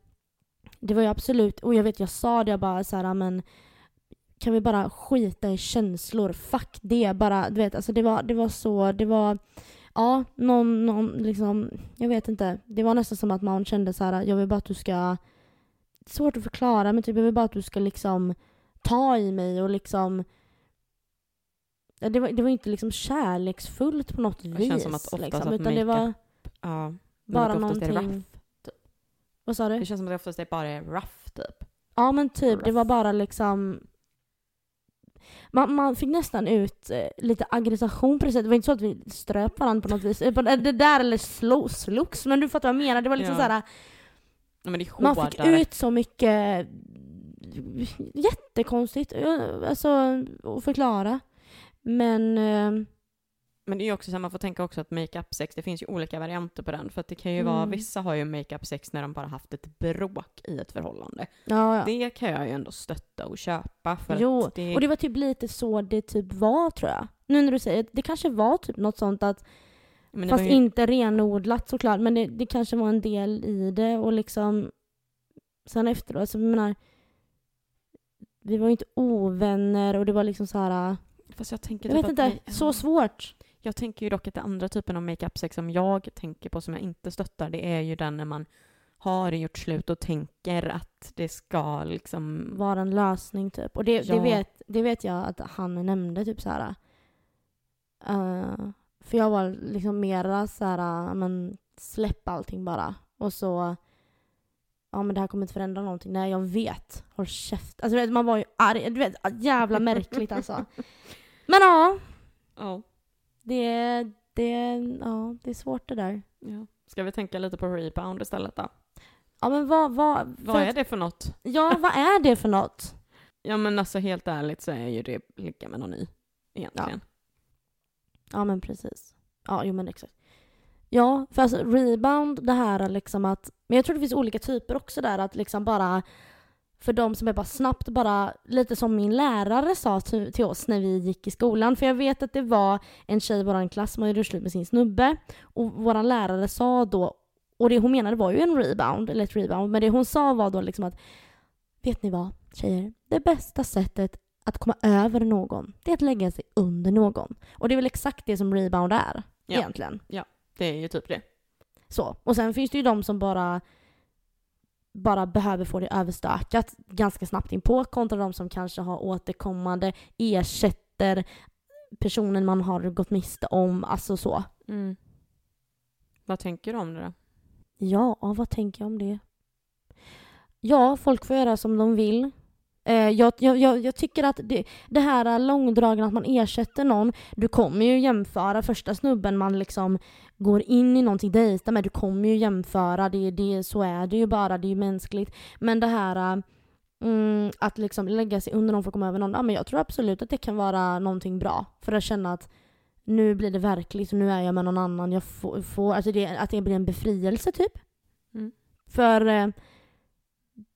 Speaker 2: det var ju absolut, och jag vet jag sa det, jag bara så här, men kan vi bara skita i känslor, fuck det, bara, du vet, alltså det var, det var så, det var, ja, någon, någon liksom, jag vet inte, det var nästan som att man kände så här, jag vill bara att du ska, svårt att förklara, men typ jag vill bara att du ska liksom ta i mig och liksom det, var, det var inte liksom kärleksfullt på något
Speaker 1: Det
Speaker 2: vis.
Speaker 1: känns som att oftast
Speaker 2: liksom,
Speaker 1: att
Speaker 2: utan det var
Speaker 1: Ja.
Speaker 2: bara
Speaker 1: det
Speaker 2: någonting...
Speaker 1: rough.
Speaker 2: Vad sa du?
Speaker 1: Det känns som att det oftast är bara är rough typ.
Speaker 2: Ja men typ, det
Speaker 1: Rough.
Speaker 2: var bara liksom man, man fick nästan ut eh, lite aggression på det sättet. Det var inte så att vi ströp varandra på något vis. Eh, Det det där eller slogs, men du fattar vad jag menar. Det var liksom
Speaker 1: Ja.
Speaker 2: såhär,
Speaker 1: Ja, det
Speaker 2: man fick ut så mycket jättekonstigt eh, alltså, att förklara. Men eh,
Speaker 1: Men det är ju också så här, man får tänka också att makeup sex, det finns ju olika varianter på den. För att det kan ju vara,
Speaker 2: Mm.
Speaker 1: vissa har ju makeup sex när de bara haft ett bråk i ett förhållande.
Speaker 2: ja, ja.
Speaker 1: Det kan jag ju ändå stötta och köpa för
Speaker 2: Jo,
Speaker 1: det,
Speaker 2: Och det var typ lite så det typ var tror jag. Nu när du säger det, kanske var typ något sånt att Fast
Speaker 1: ju,
Speaker 2: inte renodlat såklart, men det, det kanske var en del i det och liksom sen efteråt, alltså jag menar vi var ju inte ovänner och det var liksom så här.
Speaker 1: Fast jag tänker
Speaker 2: jag
Speaker 1: typ
Speaker 2: vet
Speaker 1: att
Speaker 2: inte,
Speaker 1: ma-
Speaker 2: så svårt.
Speaker 1: Jag tänker ju dock att den andra typen av makeup sex som jag tänker på som jag inte stöttar, det är ju den när man har gjort slut och tänker att det ska liksom...
Speaker 2: Var en lösning typ. Och det, det,
Speaker 1: Ja.
Speaker 2: vet, det vet jag att han nämnde typ så här. eh, för jag var liksom mera så här, uh, men släpp allting bara. Och så, ja men det här kommer inte förändra någonting. Nej jag vet, håll käft. Alltså man var ju arg, du vet, jävla märkligt alltså. *laughs* Men ja,
Speaker 1: Ja.
Speaker 2: det, det, ja, det är svårt det där.
Speaker 1: ja. Ska vi tänka lite på rebound istället då?
Speaker 2: Ja men vad, vad,
Speaker 1: Vad är det för något?
Speaker 2: Ja, vad är det för något? *laughs*
Speaker 1: Ja men alltså helt ärligt så är ju det ligga med någon ny. Egentligen.
Speaker 2: Ja men precis. Ja, jo men exakt. Ja, för alltså rebound, det här liksom att... Men jag tror det finns olika typer också där, att liksom bara... För de som är bara snabbt bara, lite som min lärare sa till, till oss när vi gick i skolan. För jag vet att det var en tjej i vår klass som hade gjort slut med sin snubbe. Och vår lärare sa då, och det hon menade var ju en rebound, eller ett rebound, men det hon sa var då liksom att Vet ni vad tjejer? Det bästa sättet att komma över någon, det är att lägga sig under någon. Och det är väl exakt det som rebound är,
Speaker 1: Ja.
Speaker 2: egentligen.
Speaker 1: Det är ju typ det.
Speaker 2: Så. Och sen finns det ju de som bara bara behöver få det överstökat ganska snabbt inpå kontra de som kanske har återkommande, ersätter personen man har gått miste om, alltså så.
Speaker 1: Mm. Vad tänker du om det då?
Speaker 2: Ja, vad tänker jag om det? Ja, folk får göra som de vill. Eh, jag, jag, jag, tycker att det, det här långdragna att man ersätter någon, du kommer ju jämföra första snubben man liksom går in i någonting, dejtar med, du kommer ju jämföra, det, det, så är det ju bara, det är ju mänskligt. Men det här mm, att liksom lägga sig under någon för att komma över någon, ja men jag tror absolut att det kan vara någonting bra. För att känna att nu blir det verkligt, nu är jag med någon annan, jag får, får alltså det, att det blir en befrielse typ.
Speaker 1: Mm.
Speaker 2: För, eh,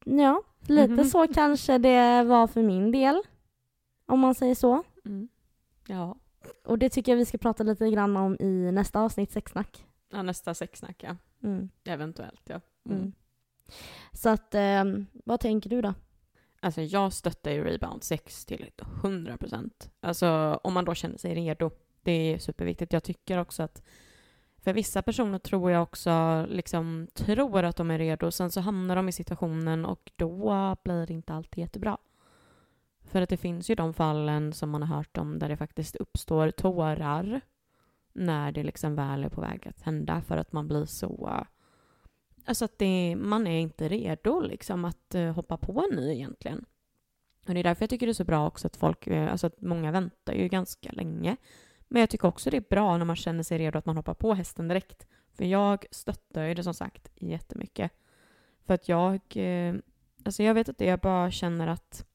Speaker 2: ja, lite så kanske det var för min del. Om man säger så.
Speaker 1: Mm. Ja.
Speaker 2: Och det tycker jag vi ska prata lite grann om i nästa avsnitt, sexsnack.
Speaker 1: ja, nästa sexsnack ja.
Speaker 2: Mm.
Speaker 1: Eventuellt ja.
Speaker 2: Mm.
Speaker 1: Mm.
Speaker 2: Så att, eh, vad tänker du då?
Speaker 1: Alltså jag stöttar ju rebound 6 till 100 procent. Alltså om man då känner sig redo. Det är superviktigt. Jag tycker också att för vissa personer tror jag också liksom tror att de är redo. Sen så hamnar de i situationen och då blir det inte alltid jättebra. För att det finns ju de fallen som man har hört om där det faktiskt uppstår tårar när det liksom väl är på väg att hända för att man blir så Alltså att det, man är inte redo liksom att eh, hoppa på en ny egentligen. Och det är därför jag tycker det är så bra också att folk, eh, alltså att många väntar ju ganska länge. Men jag tycker också det är bra när man känner sig redo att man hoppar på hästen direkt. För jag stöttar ju det som sagt jättemycket. För att jag, eh, alltså jag vet att det, jag bara känner att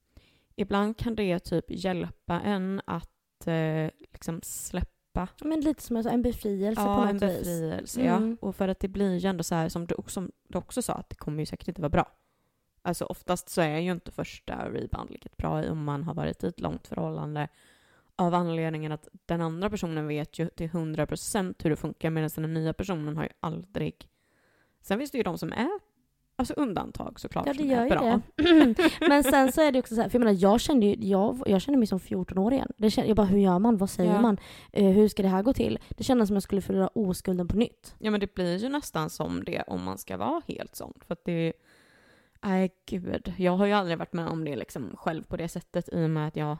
Speaker 1: ibland kan det typ hjälpa en att eh, liksom släppa
Speaker 2: Men lite som en befrielse på
Speaker 1: Ja,
Speaker 2: något
Speaker 1: en
Speaker 2: vis.
Speaker 1: befrielse
Speaker 2: Mm.
Speaker 1: ja. Och för att det blir ju ändå så här som du, som du också sa, att det kommer ju säkert inte vara bra. Alltså oftast så är ju inte första rebound lika bra om man har varit i ett långt förhållande av anledningen att den andra personen vet ju till 100% hur det funkar medan den nya personen har ju aldrig... Sen finns det ju de som är alltså undantag såklart
Speaker 2: Ja, det
Speaker 1: som
Speaker 2: gör
Speaker 1: är
Speaker 2: ju
Speaker 1: bra.
Speaker 2: det. *laughs* Men sen så är det också så här, för jag menar, jag kände ju, jag, jag kände mig som 14 år igen. Det kände, jag bara, hur gör man? Vad säger
Speaker 1: Ja.
Speaker 2: man? Eh, hur ska det här gå till? Det kändes som jag skulle förlora oskulden på nytt.
Speaker 1: Ja men det blir ju nästan som det om man ska vara helt sån. För att det Nej gud, jag har ju aldrig varit med om det liksom själv på det sättet i och med att jag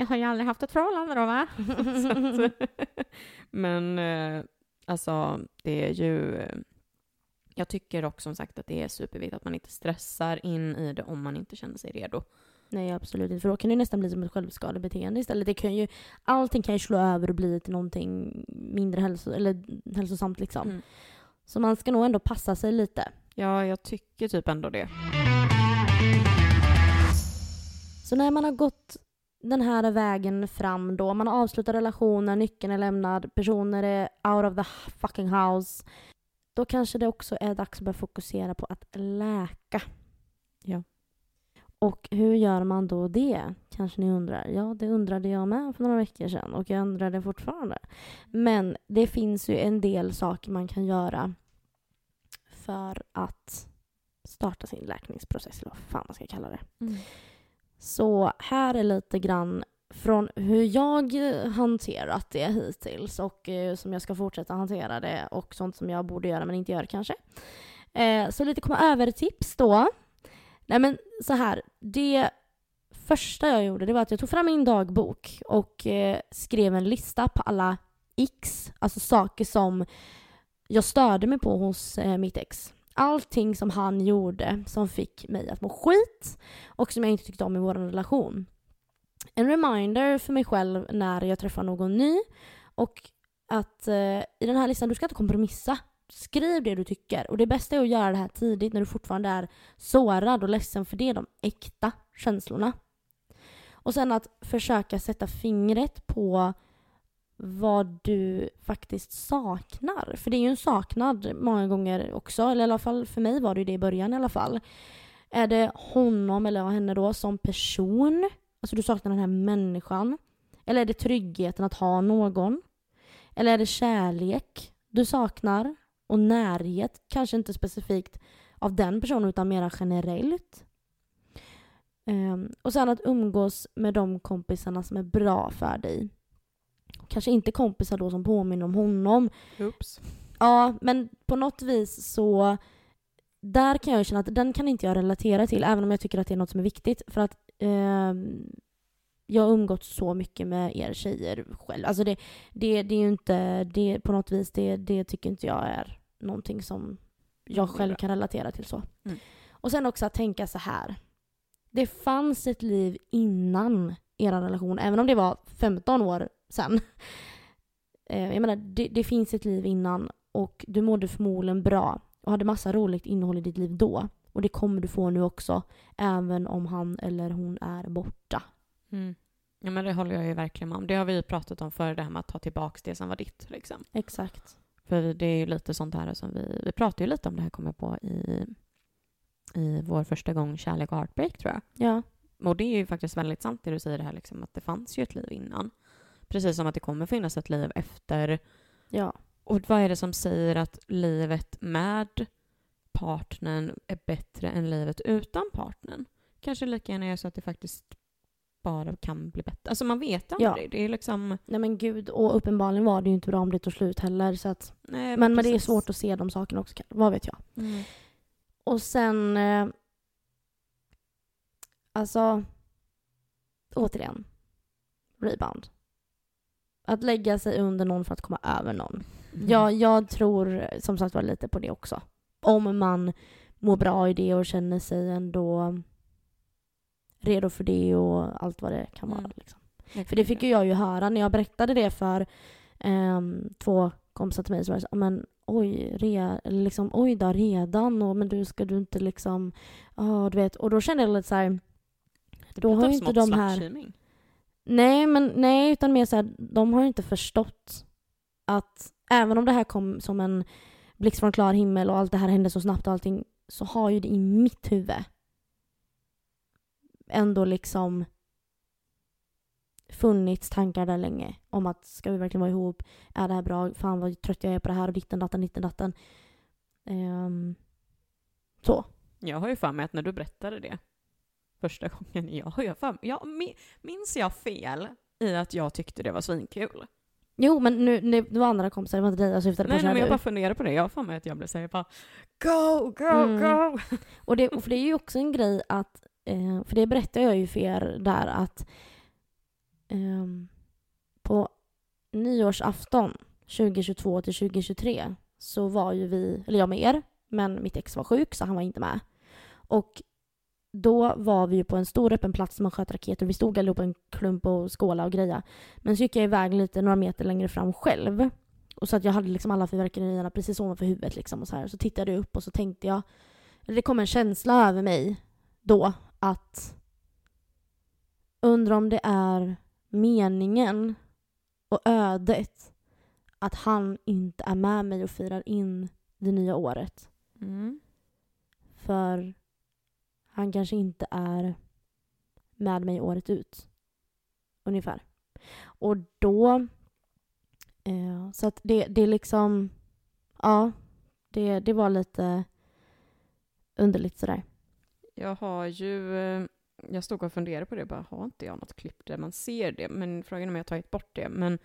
Speaker 1: Jag har ju aldrig haft ett förhållande då va? *laughs* *laughs* Att, men eh, alltså det är ju eh, Jag tycker också som sagt att det är superviktigt att man inte stressar in i det om man inte känner sig redo.
Speaker 2: Nej absolut inte, för då kan det nästan bli som ett självskadebeteende istället. Det kan ju, allting kan ju slå över och bli till någonting mindre hälso, eller hälsosamt liksom.
Speaker 1: Mm.
Speaker 2: Så man ska nog ändå passa sig lite.
Speaker 1: Ja, jag tycker typ ändå det.
Speaker 2: Så när man har gått den här vägen fram då, man har avslutat relationen, nyckeln är lämnad, personer är out of the fucking house. Då kanske det också är dags att börja fokusera på att läka.
Speaker 1: Ja.
Speaker 2: Och hur gör man då det? Kanske ni undrar. Ja, det undrade jag med för några veckor sedan och jag undrar det fortfarande. Men det finns ju en del saker man kan göra för att starta sin läkningsprocess, eller vad fan man ska kalla det. Så här är lite grann från hur jag hanterat det hittills och eh, som jag ska fortsätta hantera det och sånt som jag borde göra men inte gör kanske. Eh, så lite komma över-tips då. Nej men så här, det första jag gjorde det var att jag tog fram min dagbok och eh, skrev en lista på alla x, alltså saker som jag störde mig på hos eh, mitt ex. Allting som han gjorde som fick mig att må skit och som jag inte tyckte om i vår relation. En reminder för mig själv när jag träffar någon ny och att eh, i den här listan, du ska inte kompromissa. skriv det du tycker. Och det bästa är att göra det här tidigt när du fortfarande är sårad och ledsen för det är de äkta känslorna. Och sen att försöka sätta fingret på vad du faktiskt saknar. För det är ju en saknad många gånger också, eller i alla fall för mig var det ju det i början i alla fall. Är det honom eller henne då som person? Alltså du saknar den här människan. Eller är det tryggheten att ha någon? Eller är det kärlek du saknar? Och närhet, kanske inte specifikt av den personen utan mer generellt. Um, och sen att umgås med de kompisarna som är bra för dig. Kanske inte kompisar då som påminner om honom.
Speaker 1: Oops.
Speaker 2: Ja, men på något vis så där kan jag känna att den kan inte jag relatera till även om jag tycker att det är något som är viktigt för att eh, jag har umgått så mycket med er tjejer själv. Alltså det, det, det är ju inte, det, på något vis, det, det tycker inte jag är någonting som jag själv kan relatera till så.
Speaker 1: Mm.
Speaker 2: Och sen också att tänka så här. Det fanns ett liv innan er relation, även om det var 15 år sedan. Eh, Jag menar, det, det finns ett liv innan och du mådde förmodligen bra och hade massa roligt innehåll i ditt liv då. Och det kommer du få nu också, även om han eller hon är borta.
Speaker 1: Mm. Ja, men det håller jag ju verkligen med om. Det har vi ju pratat om förr, det här med att ta tillbaka det som var ditt. Liksom.
Speaker 2: Exakt.
Speaker 1: För det är ju lite sånt här som vi... Vi pratade ju lite om det här, kommer jag på, i, i vår första gång Kärlek och Heartbreak, tror jag.
Speaker 2: Ja.
Speaker 1: Och det är ju faktiskt väldigt sant det du säger det här, liksom, att det fanns ju ett liv innan. Precis som att det kommer finnas ett liv efter.
Speaker 2: Ja.
Speaker 1: Och vad är det som säger att livet med partnern är bättre än livet utan partnern? Kanske lika gärna är så att det faktiskt bara kan bli bättre. Alltså man vet aldrig.
Speaker 2: Ja.
Speaker 1: Det är liksom...
Speaker 2: Nej men gud, och uppenbarligen var det ju inte bra om det tog slut heller. Så att,
Speaker 1: Nej,
Speaker 2: men, men det är svårt att se de sakerna också, vad vet jag.
Speaker 1: Mm.
Speaker 2: Och sen... Eh, alltså... Återigen. Rebound. Att lägga sig under någon för att komma över någon.
Speaker 1: Mm.
Speaker 2: Jag, jag tror som sagt var lite på det också. Om man mår bra i det och känner sig ändå redo för det och allt vad det kan vara.
Speaker 1: Mm.
Speaker 2: Liksom. För det fick ju jag ju höra när jag berättade det för ehm, två kompisar till mig. Så var så, "Ja, men oj, re, liksom, oj då, redan? Och, men du ska du inte liksom... Ja, du vet. Och då kände jag lite så här... Då har ju inte de här... Nej, men nej, utan mer så här, de har inte förstått att även om det här kom som en blixt från klar himmel och allt det här hände så snabbt och allting så har ju det i mitt huvud ändå liksom funnits tankar där länge om att ska vi verkligen vara ihop? Är det här bra? Fan vad trött jag är på det här och ditten datten, ditten datten. Um, så.
Speaker 1: Jag har ju för mig att när du berättade det första gången, jag har ju för jag, mi- minns jag fel i att jag tyckte det var svinkul?
Speaker 2: Jo, men nu, nu det var andra kompisar, det var inte dig jag syftade på.
Speaker 1: Nej, nej, men jag bara funderar på det. Jag har för mig att jag blev såhär bara Go, go,
Speaker 2: Mm.
Speaker 1: go!
Speaker 2: Och det, och för det är ju också en grej att, eh, för det berättade jag ju för er där att ehm, på nyårsafton 2022 till 2023 så var ju vi, eller jag med er, men mitt ex var sjuk så han var inte med. Och då var vi ju på en stor öppen plats där man sköt raketer. Vi stod allihopa i en klump och skåla och greja. Men så gick jag iväg lite några meter längre fram själv. Och så att jag hade liksom alla fyrverkerierna precis ovanför huvudet liksom och så här. Så tittade jag upp och så tänkte jag, det kom en känsla över mig då att undra om det är meningen och ödet att han inte är med mig och firar in det nya året.
Speaker 1: Mm.
Speaker 2: För han kanske inte är med mig året ut. Ungefär. Och då... Eh, så att det, det liksom... Ja, det, det var lite underligt sådär.
Speaker 1: Jag har ju, eh, jag stod och funderade på det, bara har inte jag något klipp där man ser det? Men frågan är om jag har tagit bort det. Men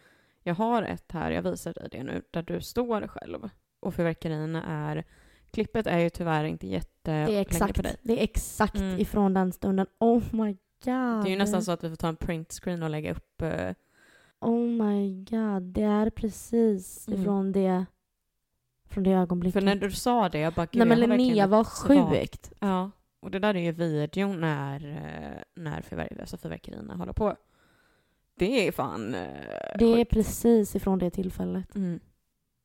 Speaker 1: jag har ett här, jag visar dig det nu, där du står själv. Och fyrverkerierna är, klippet är ju tyvärr inte jätte
Speaker 2: Det är exakt,
Speaker 1: på dig.
Speaker 2: det är exakt
Speaker 1: Mm.
Speaker 2: ifrån den stunden. Oh my god.
Speaker 1: Det är ju nästan så att vi får ta en printscreen och lägga upp eh,
Speaker 2: Oh my god. Det är precis
Speaker 1: Mm.
Speaker 2: ifrån det från det ögonblicket.
Speaker 1: För när du sa det, jag bara,
Speaker 2: Nej men Linnea var sjukt.
Speaker 1: Ja, och det där är ju videon när, eh, när fyrverk- alltså fyrverkerierna håller på. Det är fan... eh,
Speaker 2: Det är
Speaker 1: sjukt.
Speaker 2: precis ifrån det tillfället.
Speaker 1: Mm.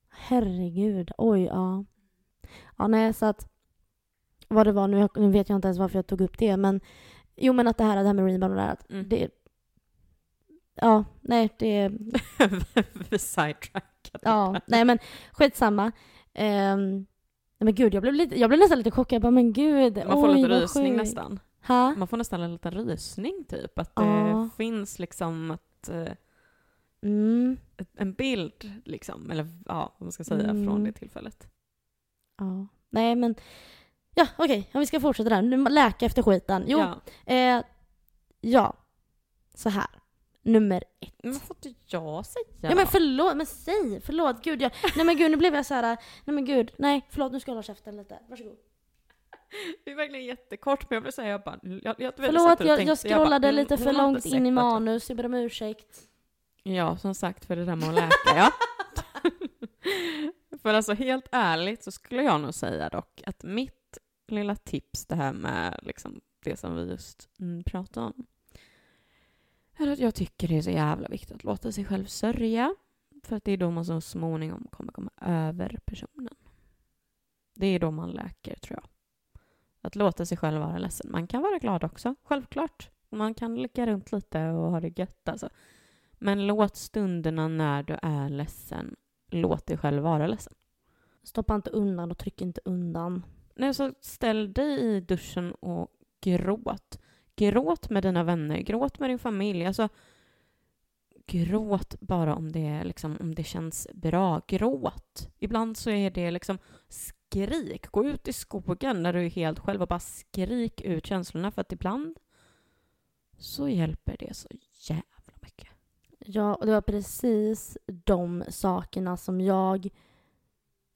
Speaker 2: Herregud. Oj, ja. Ja, nej, så att vad det var, nu, nu vet jag inte ens varför jag tog upp det, men jo, men att det här, det här med rebound och det här, att
Speaker 1: Mm.
Speaker 2: det... Ja, nej, det...
Speaker 1: Vi *laughs* sidetrackade.
Speaker 2: Ja, nej men skitsamma. Um, nej men gud, jag blev, lite, jag blev nästan lite chockad. Jag bara, men gud,
Speaker 1: Man får
Speaker 2: oj,
Speaker 1: lite rysning nästan.
Speaker 2: Ha?
Speaker 1: Man får nästan en liten rysning typ. Att
Speaker 2: Ja.
Speaker 1: det finns liksom ett, eh,
Speaker 2: Mm,
Speaker 1: ett, en bild liksom, eller ja, vad man ska säga,
Speaker 2: Mm.
Speaker 1: från det tillfället.
Speaker 2: Ja. Nej men, ja okej, om vi ska fortsätta där. Nu, läka efter skiten. Jo,
Speaker 1: Ja.
Speaker 2: eh, ja. Så här. Nummer ett.
Speaker 1: Men vad får jag säga
Speaker 2: Ja, men förlåt, men säg, förlåt, gud jag, nej men gud nu blev jag så här. nej men gud, nej förlåt nu ska jag hålla käften lite, varsågod.
Speaker 1: Det är verkligen jättekort, men jag vill säga, jag bara... Jag, jag, jag
Speaker 2: Förlåt,
Speaker 1: satt och
Speaker 2: jag,
Speaker 1: tänkte,
Speaker 2: jag
Speaker 1: bara,
Speaker 2: scrollade
Speaker 1: mm,
Speaker 2: lite för långt in i manus, jag ber om ursäkt.
Speaker 1: Ja, som sagt, för det där med att läka, ja. *laughs* för alltså helt ärligt så skulle jag nog säga dock att mitt lilla tips, det här med liksom det som vi just mm, pratade om, är att jag tycker det är så jävla viktigt att låta sig själv sörja. För att det är då man så småningom kommer komma över personen. Det är då man läker, tror jag. Att låta sig själv vara ledsen. Man kan vara glad också, självklart. Man kan ligga runt lite och ha det gött alltså. Men låt stunderna när du är ledsen, låt dig själv vara ledsen.
Speaker 2: Stoppa inte undan och tryck inte undan.
Speaker 1: Nej, så ställ dig i duschen och gråt. Gråt med dina vänner, gråt med din familj. Alltså, gråt bara om det, liksom, om det känns bra. Gråt. Ibland så är det liksom skrik. Gå ut i skogen när du är helt själv och bara skrik ut känslorna. För att ibland så hjälper det så jävla.
Speaker 2: Ja, och det var precis de sakerna som jag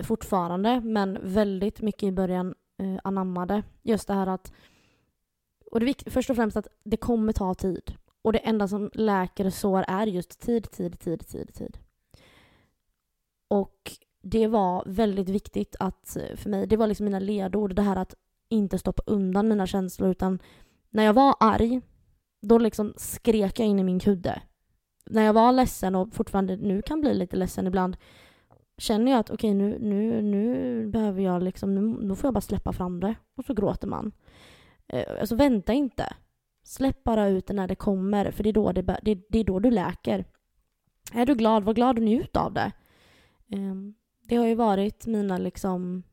Speaker 2: fortfarande, men väldigt mycket i början eh, anammade. Just det här att, och det är först och främst att det kommer ta tid. Och det enda som läker sår är just tid, tid, tid, tid, tid. Och det var väldigt viktigt att, eh, för mig, det var liksom mina ledord, det här att inte stoppa undan mina känslor utan när jag var arg, då liksom skrek jag in i min kudde när jag var ledsen och fortfarande nu kan bli lite ledsen ibland känner jag att okej nu, nu, nu behöver jag liksom, nu, då får jag bara släppa fram det och så gråter man. Eh, alltså vänta inte. Släpp bara ut det när det kommer för det är då, det, det, det är då du läker. Är du glad, var glad och njut av det. Eh, det har ju varit mina liksom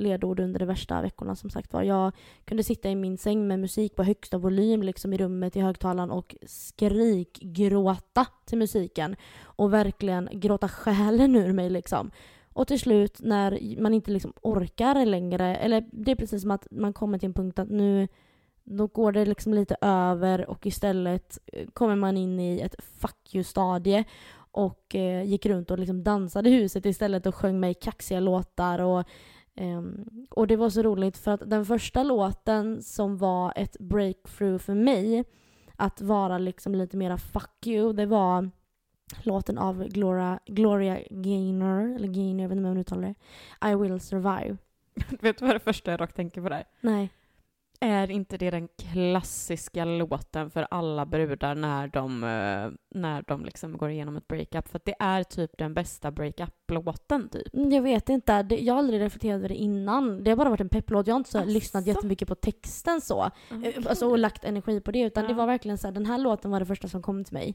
Speaker 2: ledord under de värsta veckorna som sagt var. Jag kunde sitta i min säng med musik på högsta volym liksom i rummet i högtalaren och skrikgråta till musiken och verkligen gråta själen ur mig liksom. Och till slut när man inte liksom orkar längre, eller det är precis som att man kommer till en punkt att nu då går det liksom lite över och istället eh, kommer man in i ett fuck you-stadie och eh, gick runt och liksom dansade i huset istället och sjöng mig kaxiga låtar och Ehm, och det var så roligt för att den första låten som var ett breakthrough för mig att vara liksom lite mera fuck you, det var låten av Gloria, Gloria Gaynor, eller Gaynor, jag vet inte hur man uttalar det. I will survive. *laughs*
Speaker 1: Vet du vad det första jag dock tänker på där?
Speaker 2: Nej.
Speaker 1: Är inte det den klassiska låten för alla brudar när de, eh, när de liksom går igenom ett breakup? För att det är typ den bästa breakup-låten typ.
Speaker 2: Mm, Jag vet inte, jag har aldrig reflekterat över det innan. Det har bara varit en pepplåt. Jag har inte så
Speaker 1: Asså?
Speaker 2: lyssnat jättemycket på texten så. Eh, Alltså, och lagt energi på det. Utan
Speaker 1: Ja.
Speaker 2: det var verkligen så här, den här låten var det första som kom till mig.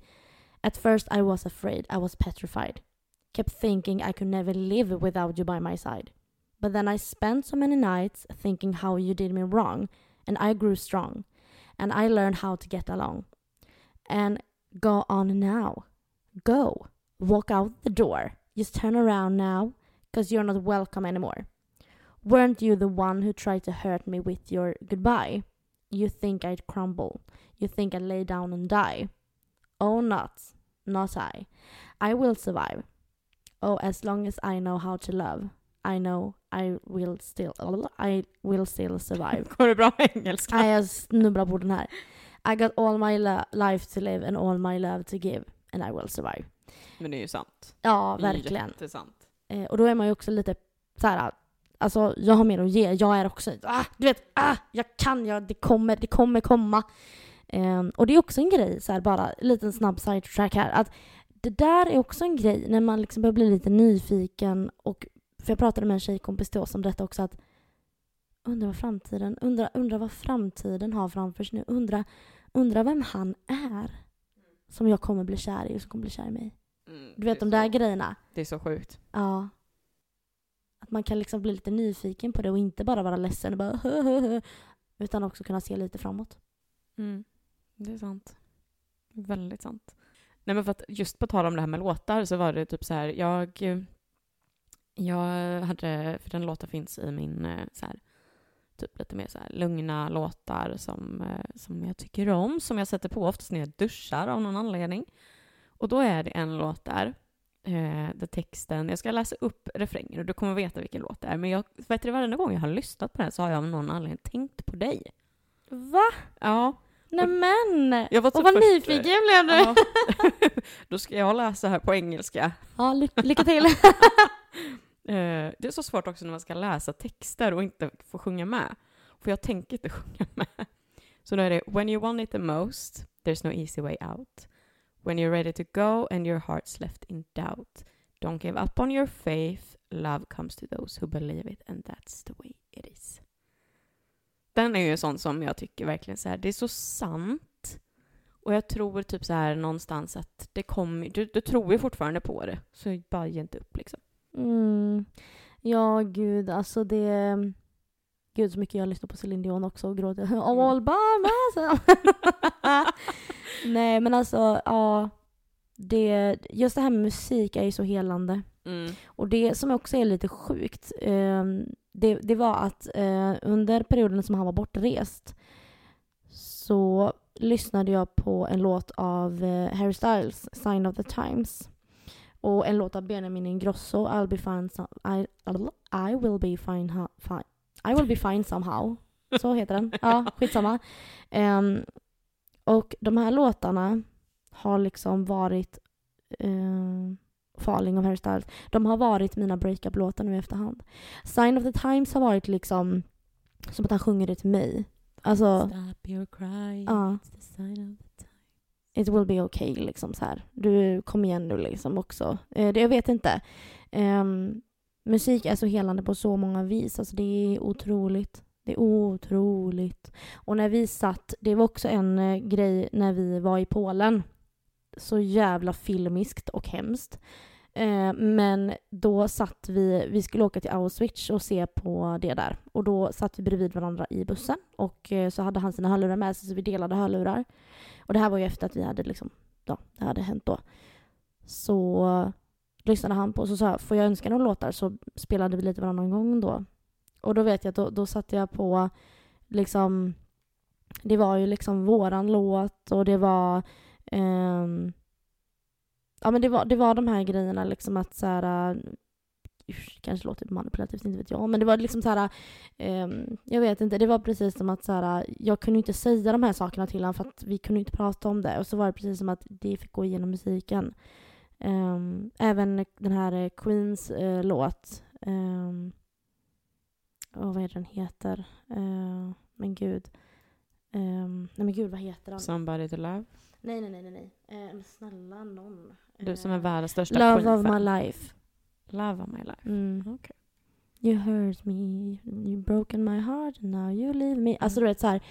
Speaker 2: At first I was afraid, I was petrified. Kept thinking I could never live without you by my side. But then I spent so many nights thinking how you did me wrong. And I grew strong. And I learned how to get along. And go on now. Go. Walk out the door. Just turn around now. Cause you're not welcome anymore. Weren't you the one who tried to hurt me with your goodbye? You think I'd crumble. You think I'd lay down and die. Oh, not. Not I. I will survive. Oh, as long as I know how to love. I know I will still... I will still survive.
Speaker 1: Går det bra med engelska?
Speaker 2: Nej, jag snubblar på den här. I got all my life to live and all my love to give. And I will survive.
Speaker 1: Men det är ju sant.
Speaker 2: Ja, verkligen.
Speaker 1: Jättesant.
Speaker 2: Eh, och då är man ju också lite så här. Alltså jag har mer att ge. Jag är också, ah, du vet, ah, jag kan, jag, det kommer, det kommer komma. Eh, och det är också en grej, så här bara en liten snabb sidetrack här. Att det där är också en grej när man liksom börjar bli lite nyfiken och för jag pratade med en tjejkompis till oss om detta också att undra vad framtiden, undra, undra vad framtiden har framför sig nu. Undra, undra vem han är som jag kommer bli kär i och som kommer bli kär i mig. Du vet de där grejerna.
Speaker 1: Det är så sjukt.
Speaker 2: Ja. Att man kan liksom bli lite nyfiken på det och inte bara vara ledsen och bara utan också kunna se lite framåt.
Speaker 1: Mm. Det är sant. Väldigt sant. Nej men för att just på tal om det här med låtar så var det typ så här, jag, jag hade, för den låten finns i min eh, så här, typ lite mer så här lugna låtar som, eh, som jag tycker om, som jag sätter på oftast när jag duschar av någon anledning. Och då är det en låt där, eh, där texten, jag ska läsa upp refrängen och du kommer veta vilken låt det är, men jag vet du, varenda gång jag har lyssnat på den så har jag av någon anledning tänkt på dig.
Speaker 2: Va?
Speaker 1: Ja.
Speaker 2: Nämen!
Speaker 1: Jag var
Speaker 2: Och
Speaker 1: typ
Speaker 2: vad
Speaker 1: först-
Speaker 2: nyfiken blev du!
Speaker 1: Ja. *laughs* Då ska jag läsa här på engelska.
Speaker 2: Ja, ly- lycka till. *laughs*
Speaker 1: Eh, det är så svårt också när man ska läsa texter och inte få sjunga med. För jag tänker inte *laughs* sjunga med. Så då är det When you want it the most, there's no easy way out. When you're ready to go and your heart's left in doubt. Don't give up on your faith, love comes to those who believe it and that's the way it is. Den är ju en sån som jag tycker verkligen så här, det är så sant. Och jag tror typ så här någonstans att det kommer, du, du tror ju fortfarande på det. Så bara ge inte upp liksom.
Speaker 2: Mm. Ja, gud, alltså det... Gud, så mycket jag lyssnar på Céline Dion också och gråter. All by myself. Nej, men alltså, ja. Det, just det här med musik är ju så helande.
Speaker 1: Mm.
Speaker 2: Och det som också är lite sjukt, eh, det, det var att eh, under perioden som han var bortrest så lyssnade jag på en låt av eh, Harry Styles, Sign of the Times. Och en låt av Benjamin Ingrosso, I'll be fine, so- I, I will be fine, fine. I will be fine somehow. Så heter den. Ja, skitsamma. Um, och de här låtarna har liksom varit uh, Falling of Harry Styles. De har varit mina breakup-låtar nu i efterhand. Sign of the Times har varit liksom som att han sjunger det till mig. Alltså,
Speaker 1: Stop your crying,
Speaker 2: Ja.
Speaker 1: it's the sign of the time.
Speaker 2: it will be okay liksom så här. Du, kom igen nu liksom också. Eh, det, jag vet inte. Ehm, musik är så helande på så många vis. Alltså det är otroligt. Det är otroligt. Och när vi satt, det var också en eh, grej när vi var i Polen. Så jävla filmiskt och hemskt. Eh, men då satt vi, vi skulle åka till Auschwitz och se på det där. Och då satt vi bredvid varandra i bussen och eh, så hade han sina hörlurar med sig så vi delade hörlurar. Och det här var ju efter att vi hade liksom, ja, det hade hänt då. Så lyssnade han på och så sa jag, får jag önska några låtar så spelade vi lite varannan gång då. Och då vet jag att då, då satte jag på liksom, det var ju liksom våran låt och det var Um, Ja men det var, det var de här grejerna liksom att så här, eh, usch, kanske låter manipulativt, inte vet jag, men det var liksom så här, um, jag vet inte, det var precis som att så här, jag kunde inte säga de här sakerna till honom för att vi kunde inte prata om det och så var det precis som att det fick gå igenom musiken. Um, även den här eh, Queens uh, låt, um, vad är den heter? Uh, men gud. Um, nej men gud, vad heter den?
Speaker 1: Somebody to love.
Speaker 2: Nej, nej, nej, nej. nej. Eh, men snälla någon.
Speaker 1: Du som är
Speaker 2: Eh,
Speaker 1: världens största
Speaker 2: Love of
Speaker 1: Queen-fan.
Speaker 2: my life.
Speaker 1: Love of my life.
Speaker 2: Mm.
Speaker 1: Okej.
Speaker 2: You hurt me, you broken my heart now you leave me. Alltså du vet så här.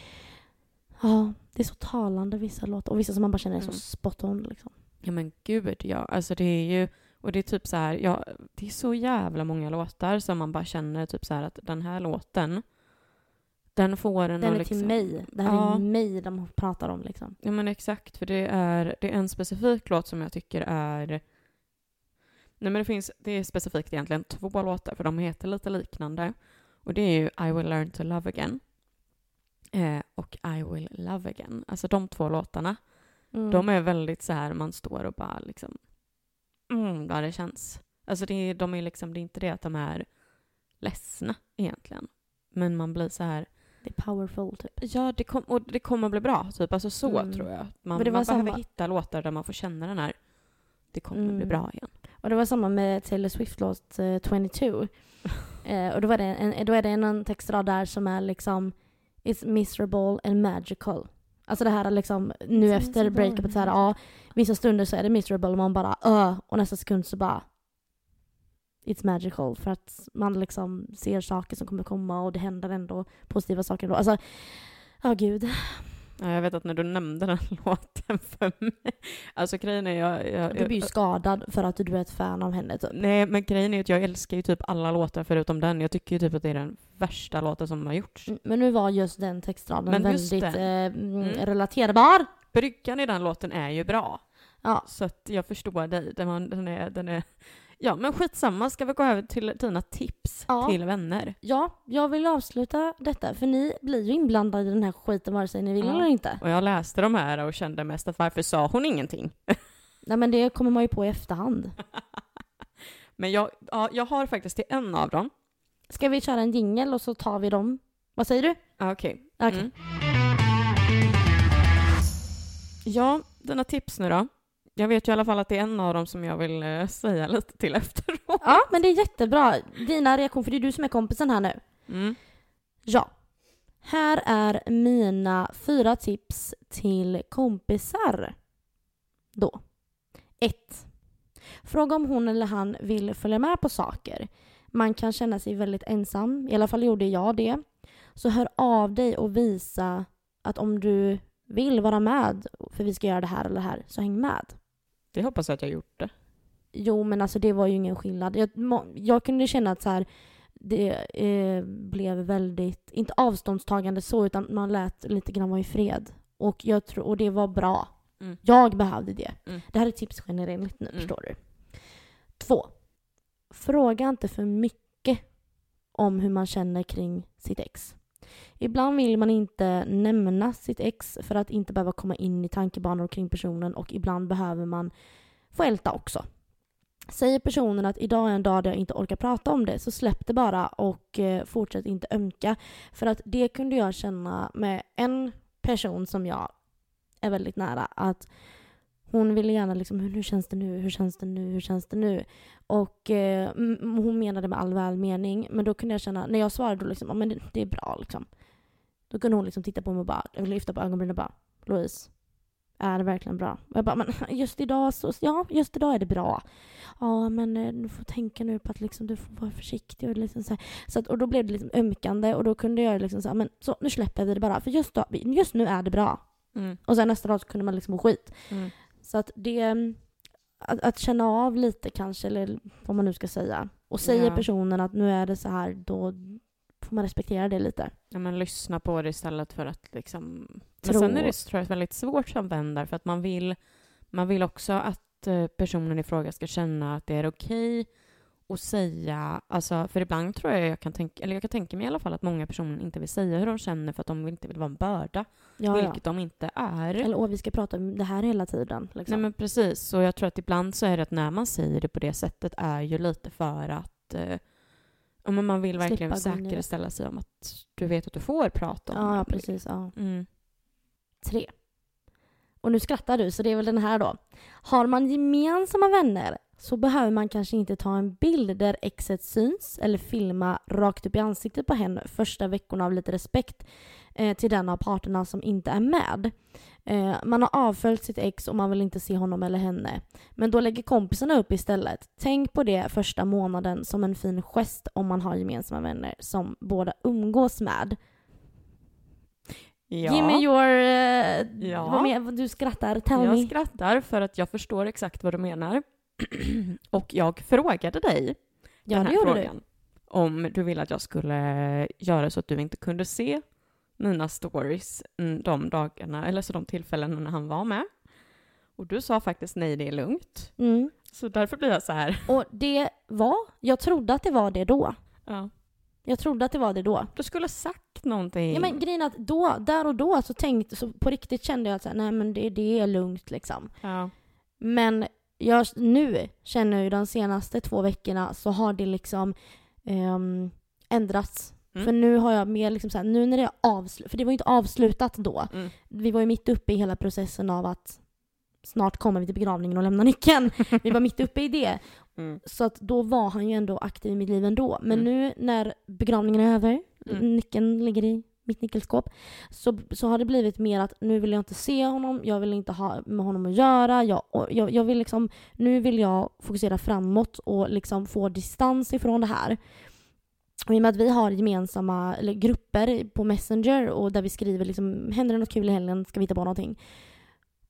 Speaker 2: Ja, det är så talande vissa låtar. Och vissa som man bara känner är så
Speaker 1: Mm.
Speaker 2: spot on liksom.
Speaker 1: Ja men gud ja, alltså det är ju, och det är typ så här, ja, det är så jävla många låtar som man bara känner typ så här att den här låten, den får en
Speaker 2: Den är till
Speaker 1: liksom,
Speaker 2: mig. Det här
Speaker 1: Ja.
Speaker 2: är mig de pratar om liksom.
Speaker 1: Ja men exakt, för det är, det är en specifik låt som jag tycker är Nej men det finns, det är specifikt egentligen två låtar för de heter lite liknande. Och det är ju I will learn to love again. Eh, och I will love again. Alltså de två låtarna.
Speaker 2: Mm.
Speaker 1: De är väldigt så här, man står och bara liksom, mm, vad det känns. Alltså det är, de är liksom, det är inte det att de är ledsna egentligen. Men man blir så här,
Speaker 2: Det är powerful typ.
Speaker 1: ja det, kom, och det kommer bli bra, typ. Alltså så
Speaker 2: Mm.
Speaker 1: tror jag. Man,
Speaker 2: Men det var
Speaker 1: man behöver
Speaker 2: samma-
Speaker 1: hitta låtar där man får känna den här, det kommer bli
Speaker 2: Mm.
Speaker 1: bra igen.
Speaker 2: Och det var samma med Taylor Swift låt eh, 22. *laughs* eh, och då, var det en, då är det en textrad där som är liksom It's miserable and magical. Alltså det här liksom nu
Speaker 1: It's
Speaker 2: efter breakupet så här, ja, vissa stunder så är det miserable och man bara öh och nästa sekund så bara It's magical för att man liksom ser saker som kommer komma och det händer ändå positiva saker ändå. Alltså, ja gud.
Speaker 1: Ja, jag vet att när du nämnde den *laughs* låten för mig, alltså grejen är jag... jag,
Speaker 2: Du blir ju skadad för att du är ett fan av henne typ.
Speaker 1: nej, men grejen är att jag älskar ju typ alla låtar förutom den. Jag tycker ju typ att det är den värsta låten som har gjorts.
Speaker 2: Mm, Men nu var just den textraden
Speaker 1: Men
Speaker 2: väldigt eh, mm,
Speaker 1: Mm.
Speaker 2: relaterbar.
Speaker 1: Bryggan i den låten är ju bra.
Speaker 2: Ja.
Speaker 1: Så att jag förstår dig. Den, den, är, den är... Ja, men skitsamma. Ska vi gå över till dina tips
Speaker 2: Ja.
Speaker 1: till vänner?
Speaker 2: ja, jag vill avsluta detta för ni blir ju inblandade i den här skiten vare sig ni vill
Speaker 1: Ja.
Speaker 2: eller inte.
Speaker 1: Och jag läste de här och kände mest att varför sa hon ingenting? *laughs*
Speaker 2: Nej men det kommer man ju på i efterhand. *laughs*
Speaker 1: Men jag, ja, jag har faktiskt till en av dem.
Speaker 2: Ska vi köra en jingel och så tar vi dem? Vad säger du?
Speaker 1: Ah, Okej.
Speaker 2: Okej.
Speaker 1: Mm. Ja, dina tips nu då? Jag vet ju i alla fall att det är en av dem som jag vill eh, säga lite till *laughs* efteråt.
Speaker 2: Ja, men det är jättebra. Dina reaktioner, för det är du som är kompisen här nu.
Speaker 1: Mm.
Speaker 2: Ja. Här är mina fyra tips till kompisar. Då. 1. Fråga om hon eller han vill följa med på saker. Man kan känna sig väldigt ensam. I alla fall gjorde jag det. Så hör av dig och visa att om du vill vara med, för vi ska göra det här eller det här, så häng med.
Speaker 1: Det hoppas jag att jag gjort det.
Speaker 2: Jo, men alltså det var ju ingen skillnad. Jag, jag kunde känna att så här, det eh, blev väldigt, inte avståndstagande så, utan man lät lite grann vara i fred. Och, jag tror, och det var bra.
Speaker 1: Mm.
Speaker 2: Jag behövde det.
Speaker 1: Mm.
Speaker 2: Det här är tips generellt nu,
Speaker 1: Mm.
Speaker 2: förstår du. Två. Fråga inte för mycket om hur man känner kring sitt ex. Ibland vill man inte nämna sitt ex för att inte behöva komma in i tankebanor kring personen och ibland behöver man få älta också. Säger personen att idag är en dag där jag inte orkar prata om det så släpp det bara och eh, fortsätt inte ömka. För att det kunde jag känna med en person som jag är väldigt nära. Att hon ville gärna liksom, hur, känns det nu, hur känns det nu, hur känns det nu? Och eh, hon menade med all välmening. Men då kunde jag känna, när jag svarade då liksom, ja men det, det är bra liksom. Då kunde hon liksom titta på mig och bara, eller lyfta på ögonbrynen och bara, Louise, är det verkligen bra? Och jag bara, men *laughs* just idag så, ja just idag är det bra. Ja men eh, du får tänka nu på att liksom, du får vara försiktig och liksom så. Så att, och då blev det liksom ömkande och då kunde jag liksom säga, men så nu släpper vi det bara. För just, då, just nu är det bra.
Speaker 1: Mm.
Speaker 2: Och sen nästa dag så kunde man liksom må skit.
Speaker 1: Mm.
Speaker 2: Så att det... Att, att känna av lite kanske, eller vad man nu ska säga. Och säger
Speaker 1: Ja.
Speaker 2: personen att nu är det så här, då får man respektera det lite.
Speaker 1: Ja, men lyssna på det istället för att liksom... Men
Speaker 2: Tro.
Speaker 1: sen är det tror jag, väldigt svårt som vän där, för att man vill, man vill också att eh, personen i fråga ska känna att det är okej att säga, alltså, för ibland tror jag jag kan tänka, eller jag kan tänka mig i alla fall att många personer inte vill säga hur de känner för att de inte vill vara en börda,
Speaker 2: Ja, ja.
Speaker 1: vilket de inte är.
Speaker 2: Eller åh, vi ska prata om det här hela tiden. Liksom.
Speaker 1: Nej men precis, och jag tror att ibland så är det att när man säger det på det sättet är ju lite för att eh, ja, men man vill verkligen
Speaker 2: Slippa
Speaker 1: säkerställa sig om att du vet att du får prata om
Speaker 2: ja, ja,
Speaker 1: det.
Speaker 2: precis. Ja.
Speaker 1: Mm.
Speaker 2: Tre. Och nu skrattar du, så det är väl den här då. Har man gemensamma vänner så behöver man kanske inte ta en bild där exet syns eller filma rakt upp i ansiktet på henne första veckorna av lite respekt eh, till den av parterna som inte är med. Eh, man har avföljt sitt ex och man vill inte se honom eller henne. Men då lägger kompisarna upp istället. Tänk på det första månaden som en fin gest om man har gemensamma vänner som båda umgås med.
Speaker 1: Ja.
Speaker 2: Give me your... eh,
Speaker 1: Ja.
Speaker 2: vad med, du skrattar, tell
Speaker 1: jag
Speaker 2: me.
Speaker 1: skrattar för att jag förstår exakt vad du menar. *clears throat* och jag frågade dig
Speaker 2: Ja,
Speaker 1: den här frågan. Om du ville att jag skulle göra så att du inte kunde se mina stories de dagarna, eller så de tillfällena när han var med. Och du sa faktiskt nej, det är lugnt.
Speaker 2: du. Mm.
Speaker 1: Så därför blir jag så här. *laughs*
Speaker 2: Och det var, jag trodde att det var det då.
Speaker 1: Ja.
Speaker 2: Jag trodde att det var det då.
Speaker 1: Du skulle ha sagt någonting.
Speaker 2: Ja men grejen att då, där och då så tänkte, så på riktigt kände jag att så här, nej men det, det är lugnt liksom.
Speaker 1: ja.
Speaker 2: Men jag, nu känner jag ju de senaste två veckorna så har det liksom ehm, ändrats.
Speaker 1: Mm.
Speaker 2: För nu har jag mer liksom så här, nu när det är avslutat, för det var ju inte avslutat då.
Speaker 1: Mm.
Speaker 2: Vi var ju mitt uppe i hela processen av att snart kommer vi till begravningen och lämnar nyckeln. *laughs* Vi var mitt uppe i det.
Speaker 1: Mm.
Speaker 2: Så att då var han ju ändå aktiv i mitt liv ändå. Men
Speaker 1: Mm.
Speaker 2: nu när begravningen är över,
Speaker 1: Mm.
Speaker 2: nyckeln ligger i mitt nyckelskåp. Så, så har det blivit mer att nu vill jag inte se honom, jag vill inte ha med honom att göra. Jag, jag, jag vill liksom, nu vill jag fokusera framåt och liksom få distans ifrån det här. Och I och med att vi har gemensamma eller grupper på Messenger och där vi skriver liksom, händer det något kul i helgen, ska vi hitta på någonting.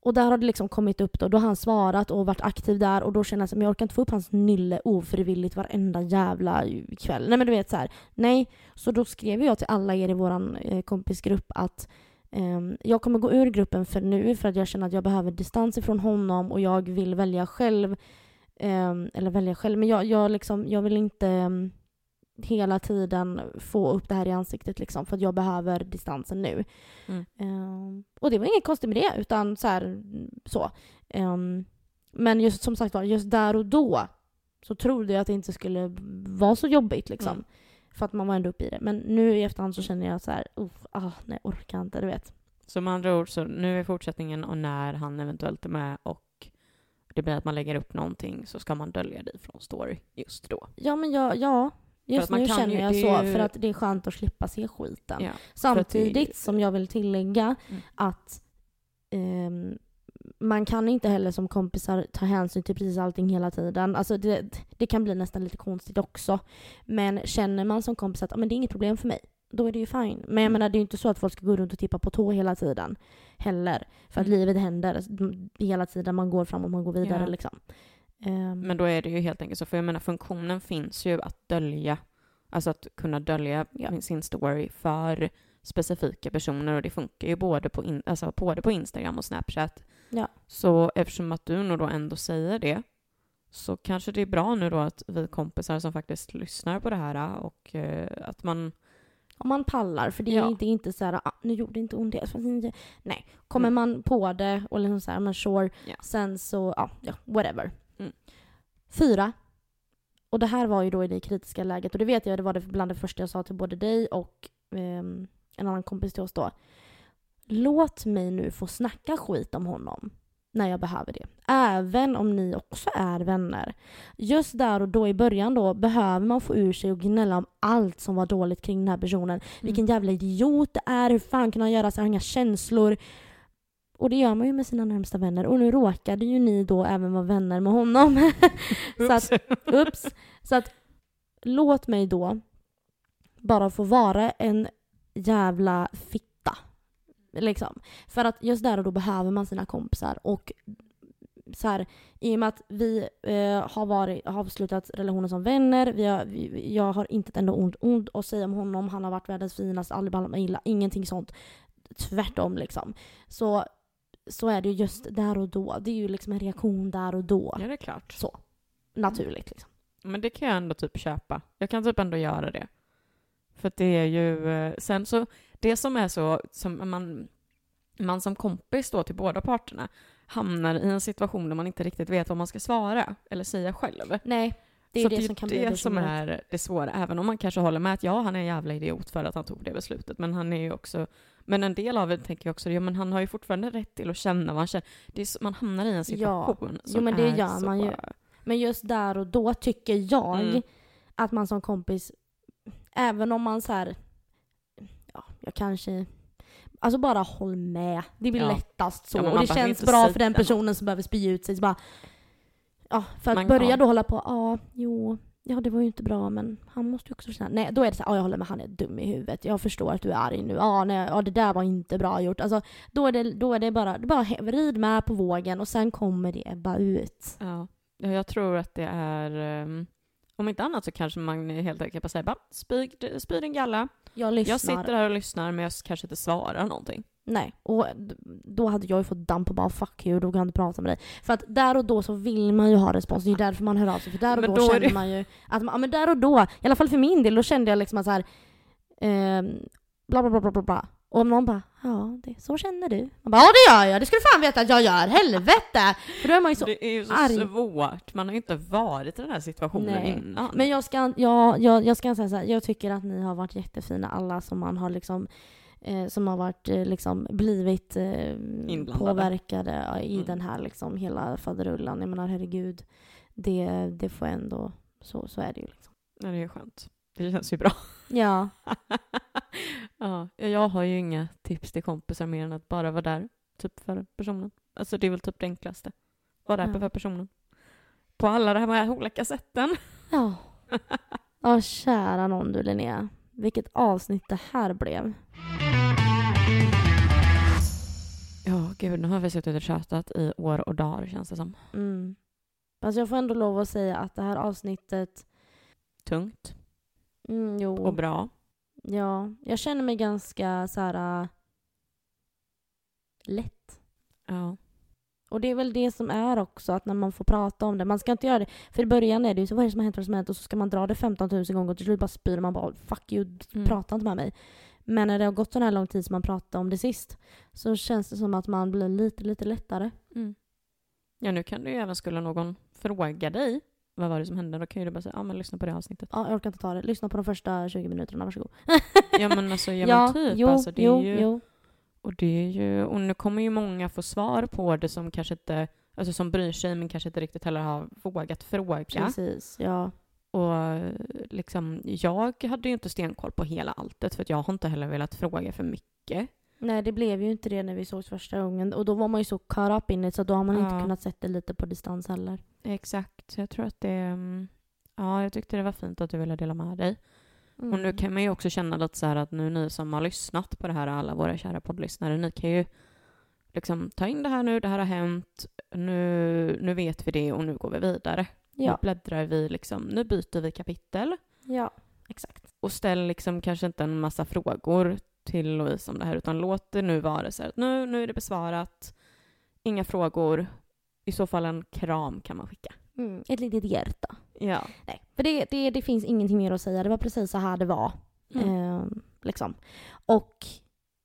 Speaker 2: Och där har det liksom kommit upp då, då har han svarat och varit aktiv där och då känner jag att jag orkar inte få upp hans nylle ofrivilligt varenda jävla kväll. Nej men du vet så här. nej. Så då skrev jag till alla er i vår eh, kompisgrupp att ehm, jag kommer gå ur gruppen för nu för att jag känner att jag behöver distans ifrån honom och jag vill välja själv. Ehm, eller välja själv, men jag, jag, liksom, jag vill inte ehm, hela tiden få upp det här i ansiktet liksom för att jag behöver distansen nu.
Speaker 1: Mm.
Speaker 2: Ehm, och det var inget konstigt med det utan så här, så. Ehm, men just som sagt var, just där och då så trodde jag att det inte skulle vara så jobbigt liksom.
Speaker 1: Mm.
Speaker 2: För att man var ändå uppe i det. Men nu i efterhand så känner jag så här, ah, nej orkar inte, du vet.
Speaker 1: Så med andra ord, så nu är fortsättningen och när han eventuellt är med och det blir att man lägger upp någonting så ska man dölja det från story just då.
Speaker 2: Ja men jag, ja. Just nu känner jag
Speaker 1: det
Speaker 2: så,
Speaker 1: ju-
Speaker 2: för att det är skönt att slippa se skiten.
Speaker 1: Ja.
Speaker 2: Samtidigt som jag vill tillägga
Speaker 1: Mm.
Speaker 2: att ehm, man kan inte heller som kompisar ta hänsyn till precis allting hela tiden. Alltså det, det kan bli nästan lite konstigt också. Men känner man som kompis att ah, men det är inget problem för mig, då är det ju fine. Men jag
Speaker 1: Mm.
Speaker 2: menar det är ju inte så att folk ska gå runt och tippa på tå hela tiden heller. För att
Speaker 1: Mm.
Speaker 2: livet händer hela tiden, man går framåt, man går vidare
Speaker 1: Ja.
Speaker 2: liksom. Ehm,
Speaker 1: Men då är det ju helt enkelt så, för jag menar funktionen finns ju att dölja, alltså att kunna dölja
Speaker 2: Ja.
Speaker 1: sin story för specifika personer och det funkar ju både på, in, alltså både på Instagram och Snapchat.
Speaker 2: Ja.
Speaker 1: Så eftersom att du nog då ändå säger det så kanske det är bra nu då att vi kompisar som faktiskt lyssnar på det här och eh, att man
Speaker 2: Om man pallar, för det är
Speaker 1: Ja.
Speaker 2: inte, inte så här, ah, nu gjorde inte hon det. fast inte- Nej, kommer
Speaker 1: Mm.
Speaker 2: man på det och liksom så här, men sure,
Speaker 1: Ja.
Speaker 2: sen så, ja, ja whatever.
Speaker 1: Mm.
Speaker 2: Fyra. Och det här var ju då i det kritiska läget och det vet jag, det var det bland det första jag sa till både dig och ehm, en annan kompis till oss då. Låt mig nu få snacka skit om honom när jag behöver det. Även om ni också är vänner. Just där och då i början då behöver man få ur sig och gnälla om allt som var dåligt kring den här personen. Vilken jävla idiot det är, hur fan kan han göra så, jag har inga känslor. Och det gör man ju med sina närmsta vänner. Och nu råkade ju ni då även vara vänner med honom. *laughs* så att, ups. Så att låt mig då bara få vara en jävla fitta. Liksom. För att just där och då behöver man sina kompisar. Och så här, i och med att vi eh, har, varit, har avslutat relationen som vänner, vi har, vi, jag har inte ett enda ont, ont att säga om honom, han har varit världens finaste, aldrig behandlat mig illa, ingenting sånt. Tvärtom liksom. Så, så är det ju just där och då. Det är ju liksom en reaktion där och då.
Speaker 1: Ja, det är klart.
Speaker 2: Så. Naturligt liksom.
Speaker 1: Men det kan jag ändå typ köpa. Jag kan typ ändå göra det. För det är ju, eh, sen så, det som är så, som man, man som kompis då till båda parterna hamnar i en situation där man inte riktigt vet vad man ska svara eller säga själv.
Speaker 2: Nej, det är
Speaker 1: så
Speaker 2: det,
Speaker 1: det
Speaker 2: som kan
Speaker 1: det
Speaker 2: bli
Speaker 1: som
Speaker 2: bekymret.
Speaker 1: är det svåra, även om man kanske håller med att ja, han är en jävla idiot för att han tog det beslutet, men han är ju också men en del av det tänker jag också, ja men han har ju fortfarande rätt till att känna vad han känner. Det är så, man hamnar i en situation
Speaker 2: Jo,
Speaker 1: som
Speaker 2: men det
Speaker 1: är
Speaker 2: gör
Speaker 1: så...
Speaker 2: man ju. Men just där och då tycker jag
Speaker 1: Mm.
Speaker 2: att man som kompis, även om man så här, ja, jag kanske, alltså bara håll med. Det blir
Speaker 1: Ja.
Speaker 2: lättast så.
Speaker 1: Ja,
Speaker 2: och det känns bra för den personen som behöver spy ut sig. Så bara, ja, för att
Speaker 1: Man-
Speaker 2: börja
Speaker 1: ja.
Speaker 2: då hålla på, ja, jo, ja det var ju inte bra men han måste ju också känna, nej då är det så här, ja jag håller med, han är dum i huvudet. Jag förstår att du är arg nu. Ja, nej, ja det där var inte bra gjort. Alltså då är det, då är det bara, det bara rid med på vågen och sen kommer det ebba ut.
Speaker 1: Ja, Ja, jag tror att det är... ehm, om inte annat så kanske man helt enkelt bara säger bara spy, spy din galla.
Speaker 2: Jag lyssnar.
Speaker 1: Jag sitter här och lyssnar men jag kanske inte svarar någonting.
Speaker 2: Nej, och då hade jag ju fått damp och bara fuck you, då kan jag inte prata med dig. För att där och då så vill man ju ha respons, det är ju därför man hör av sig. För där och då,
Speaker 1: då
Speaker 2: känner
Speaker 1: det-
Speaker 2: man ju att, man, ja men där och då, i alla fall för min del, då kände jag liksom att så här, ehm, bla bla bla bla bla bla. Och om någon bara, ja det, så känner du. Man bara, ja det gör jag, det ska du fan veta att jag gör, helvete! För då är man ju så
Speaker 1: det är ju så
Speaker 2: arg.
Speaker 1: svårt. Man har ju inte varit i den här situationen
Speaker 2: Nej.
Speaker 1: innan.
Speaker 2: Men jag ska, jag, jag, jag ska säga så här, jag tycker att ni har varit jättefina alla som man har liksom eh, som har varit eh, liksom blivit eh, påverkade ja, i
Speaker 1: Mm.
Speaker 2: den här liksom hela faderullan. Jag menar herregud, det, det får ändå, så, så är det ju liksom.
Speaker 1: Ja, det är skönt. Det känns ju bra. *laughs*
Speaker 2: Ja,
Speaker 1: Ja, jag har ju inga tips till kompisar mer än att bara vara där, typ för personen. Alltså det är väl typ det enklaste. Vara där
Speaker 2: Ja.
Speaker 1: för personen. På alla de här olika sätten.
Speaker 2: Ja. *laughs* Ja, kära någon du Linnea. Vilket avsnitt det här blev.
Speaker 1: Ja, gud, nu har vi suttit och tjatat i år och dagar känns det som.
Speaker 2: Mm. Fast jag får ändå lov att säga att det här avsnittet...
Speaker 1: Tungt
Speaker 2: Mm, jo.
Speaker 1: och bra.
Speaker 2: Ja, jag känner mig ganska så här... äh, lätt.
Speaker 1: Ja.
Speaker 2: Och det är väl det som är också, att när man får prata om det. Man ska inte göra det. För i början är det ju så, vad är det som har hänt, vad är som har hänt? Och så ska man dra det 15 000 gånger och till slut bara spyr man bara, fuck you,
Speaker 1: Mm.
Speaker 2: prata inte med mig. Men när det har gått så här lång tid som man pratade om det sist, så känns det som att man blir lite, lite lättare.
Speaker 1: Mm. Ja, nu kan du ju även, skulle någon fråga dig vad var det som hände, då kan ju du bara säga, ja men lyssna på det avsnittet.
Speaker 2: Ja, jag orkar inte ta det. Lyssna på de första 20 minuterna, varsågod.
Speaker 1: Ja men alltså, ja, *laughs* men typ.
Speaker 2: jo,
Speaker 1: alltså, det är
Speaker 2: jo,
Speaker 1: ju,
Speaker 2: jo.
Speaker 1: Och det är ju, och nu kommer ju många få svar på det som kanske inte, alltså som bryr sig men kanske inte riktigt heller har vågat fråga.
Speaker 2: Precis, ja.
Speaker 1: Och liksom, jag hade ju inte stenkoll på hela alltet för jag har inte heller velat fråga för mycket.
Speaker 2: Nej, det blev ju inte det när vi sågs första gången. Och då var man ju så caught up in it, så då har man inte
Speaker 1: Ja.
Speaker 2: kunnat sätta det lite på distans heller.
Speaker 1: Exakt, så jag tror att det, mm, ja jag tyckte det var fint att du ville dela med dig.
Speaker 2: Mm.
Speaker 1: Och nu kan man ju också känna lite så här att nu ni som har lyssnat på det här, alla våra kära poddlyssnare, ni kan ju liksom ta in det här nu, det här har hänt, nu, nu vet vi det och nu går vi vidare. Nu
Speaker 2: Ja,
Speaker 1: bläddrar vi liksom, nu byter vi kapitel.
Speaker 2: ja, exakt.
Speaker 1: Och ställ liksom kanske inte en massa frågor till Louise om det här, utan låt det nu vara så här att nu, nu är det besvarat, inga frågor, i så fall en kram kan man skicka.
Speaker 2: Mm. Ett litet hjärta.
Speaker 1: Ja.
Speaker 2: Nej, för det, det, det finns ingenting mer att säga. Det var precis så här det var.
Speaker 1: Mm.
Speaker 2: Ehm, liksom. Och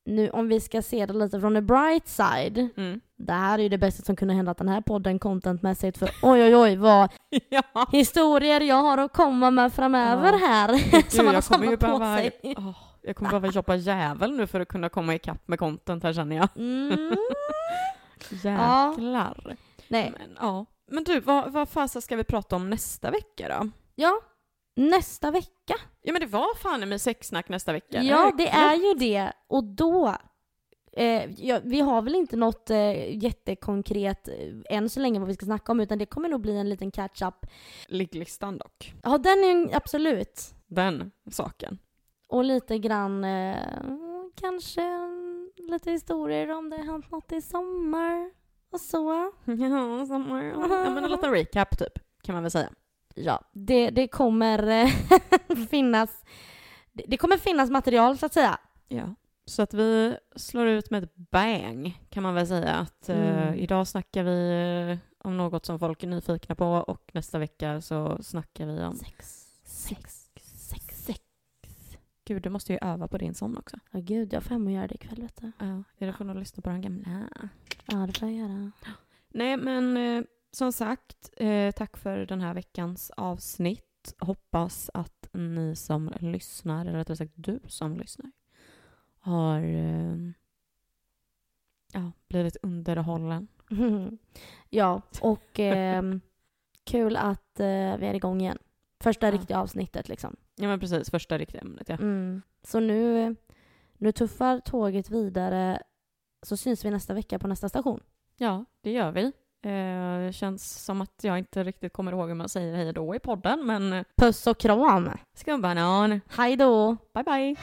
Speaker 2: nu om vi ska se det lite från the bright side.
Speaker 1: Mm.
Speaker 2: Det här är ju det bästa som kunde hända att den här podden contentmässigt för oj oj oj vad *laughs*
Speaker 1: ja.
Speaker 2: historier jag har att komma med framöver
Speaker 1: Ja.
Speaker 2: här.
Speaker 1: Gud, *laughs*
Speaker 2: som man har
Speaker 1: jag kommer ju
Speaker 2: samlat på
Speaker 1: behöva,
Speaker 2: sig.
Speaker 1: Åh, jag kommer behöva jobba jävel nu för att kunna komma ikapp med content här känner jag.
Speaker 2: Mm. *laughs*
Speaker 1: Jäklar.
Speaker 2: Nej,
Speaker 1: Men, ja. Men du, vad, vad fasen ska vi prata om nästa vecka då?
Speaker 2: ja. Nästa vecka.
Speaker 1: Ja men det var fan med sexsnack nästa vecka.
Speaker 2: Ja, det är ju det. Och då... Eh, ja, vi har väl inte något eh, jättekonkret eh, än så länge vad vi ska snacka om, utan det kommer nog bli en liten catch-up.
Speaker 1: Ligglistan dock.
Speaker 2: Ja, den är ju- absolut.
Speaker 1: Den saken.
Speaker 2: Och lite grann, eh, kanske lite historier om det har hänt något i sommar och så. *laughs*
Speaker 1: Ja, sommar. Ja men en liten recap typ, kan man väl säga.
Speaker 2: Ja, det, det kommer eh, *laughs* finnas det, kommer finnas material så att säga.
Speaker 1: Ja. Så att vi slår ut med ett bang, kan man väl säga. Att eh,
Speaker 2: Mm.
Speaker 1: idag snackar vi eh, om något som folk är nyfikna på och nästa vecka så snackar vi om...
Speaker 2: Sex, sex.
Speaker 1: Gud, du måste ju öva på din sån också.
Speaker 2: Ja gud, jag får hem och göra det ikväll vet du.
Speaker 1: Ja, jag får nog lyssna på den gamla.
Speaker 2: Ja, det får jag göra.
Speaker 1: Nej, men eh, som sagt, eh, tack för den här veckans avsnitt. Hoppas att ni som lyssnar, eller rättare sagt du som lyssnar, har eh, ja, blivit underhållen. *laughs*
Speaker 2: ja, och ehm, kul att eh, vi är igång igen. Första
Speaker 1: Ja.
Speaker 2: riktiga avsnittet liksom.
Speaker 1: Ja, men precis. Första riktiga ämnet, ja.
Speaker 2: Mm. Så nu, nu tuffar tåget vidare. Så syns vi nästa vecka på nästa station.
Speaker 1: Ja, det gör vi. Eh, Det känns som att jag inte riktigt kommer ihåg hur man säger hej då i podden, men eh,
Speaker 2: Puss och kram!
Speaker 1: skumbanan.
Speaker 2: Hej då!
Speaker 1: Bye, bye!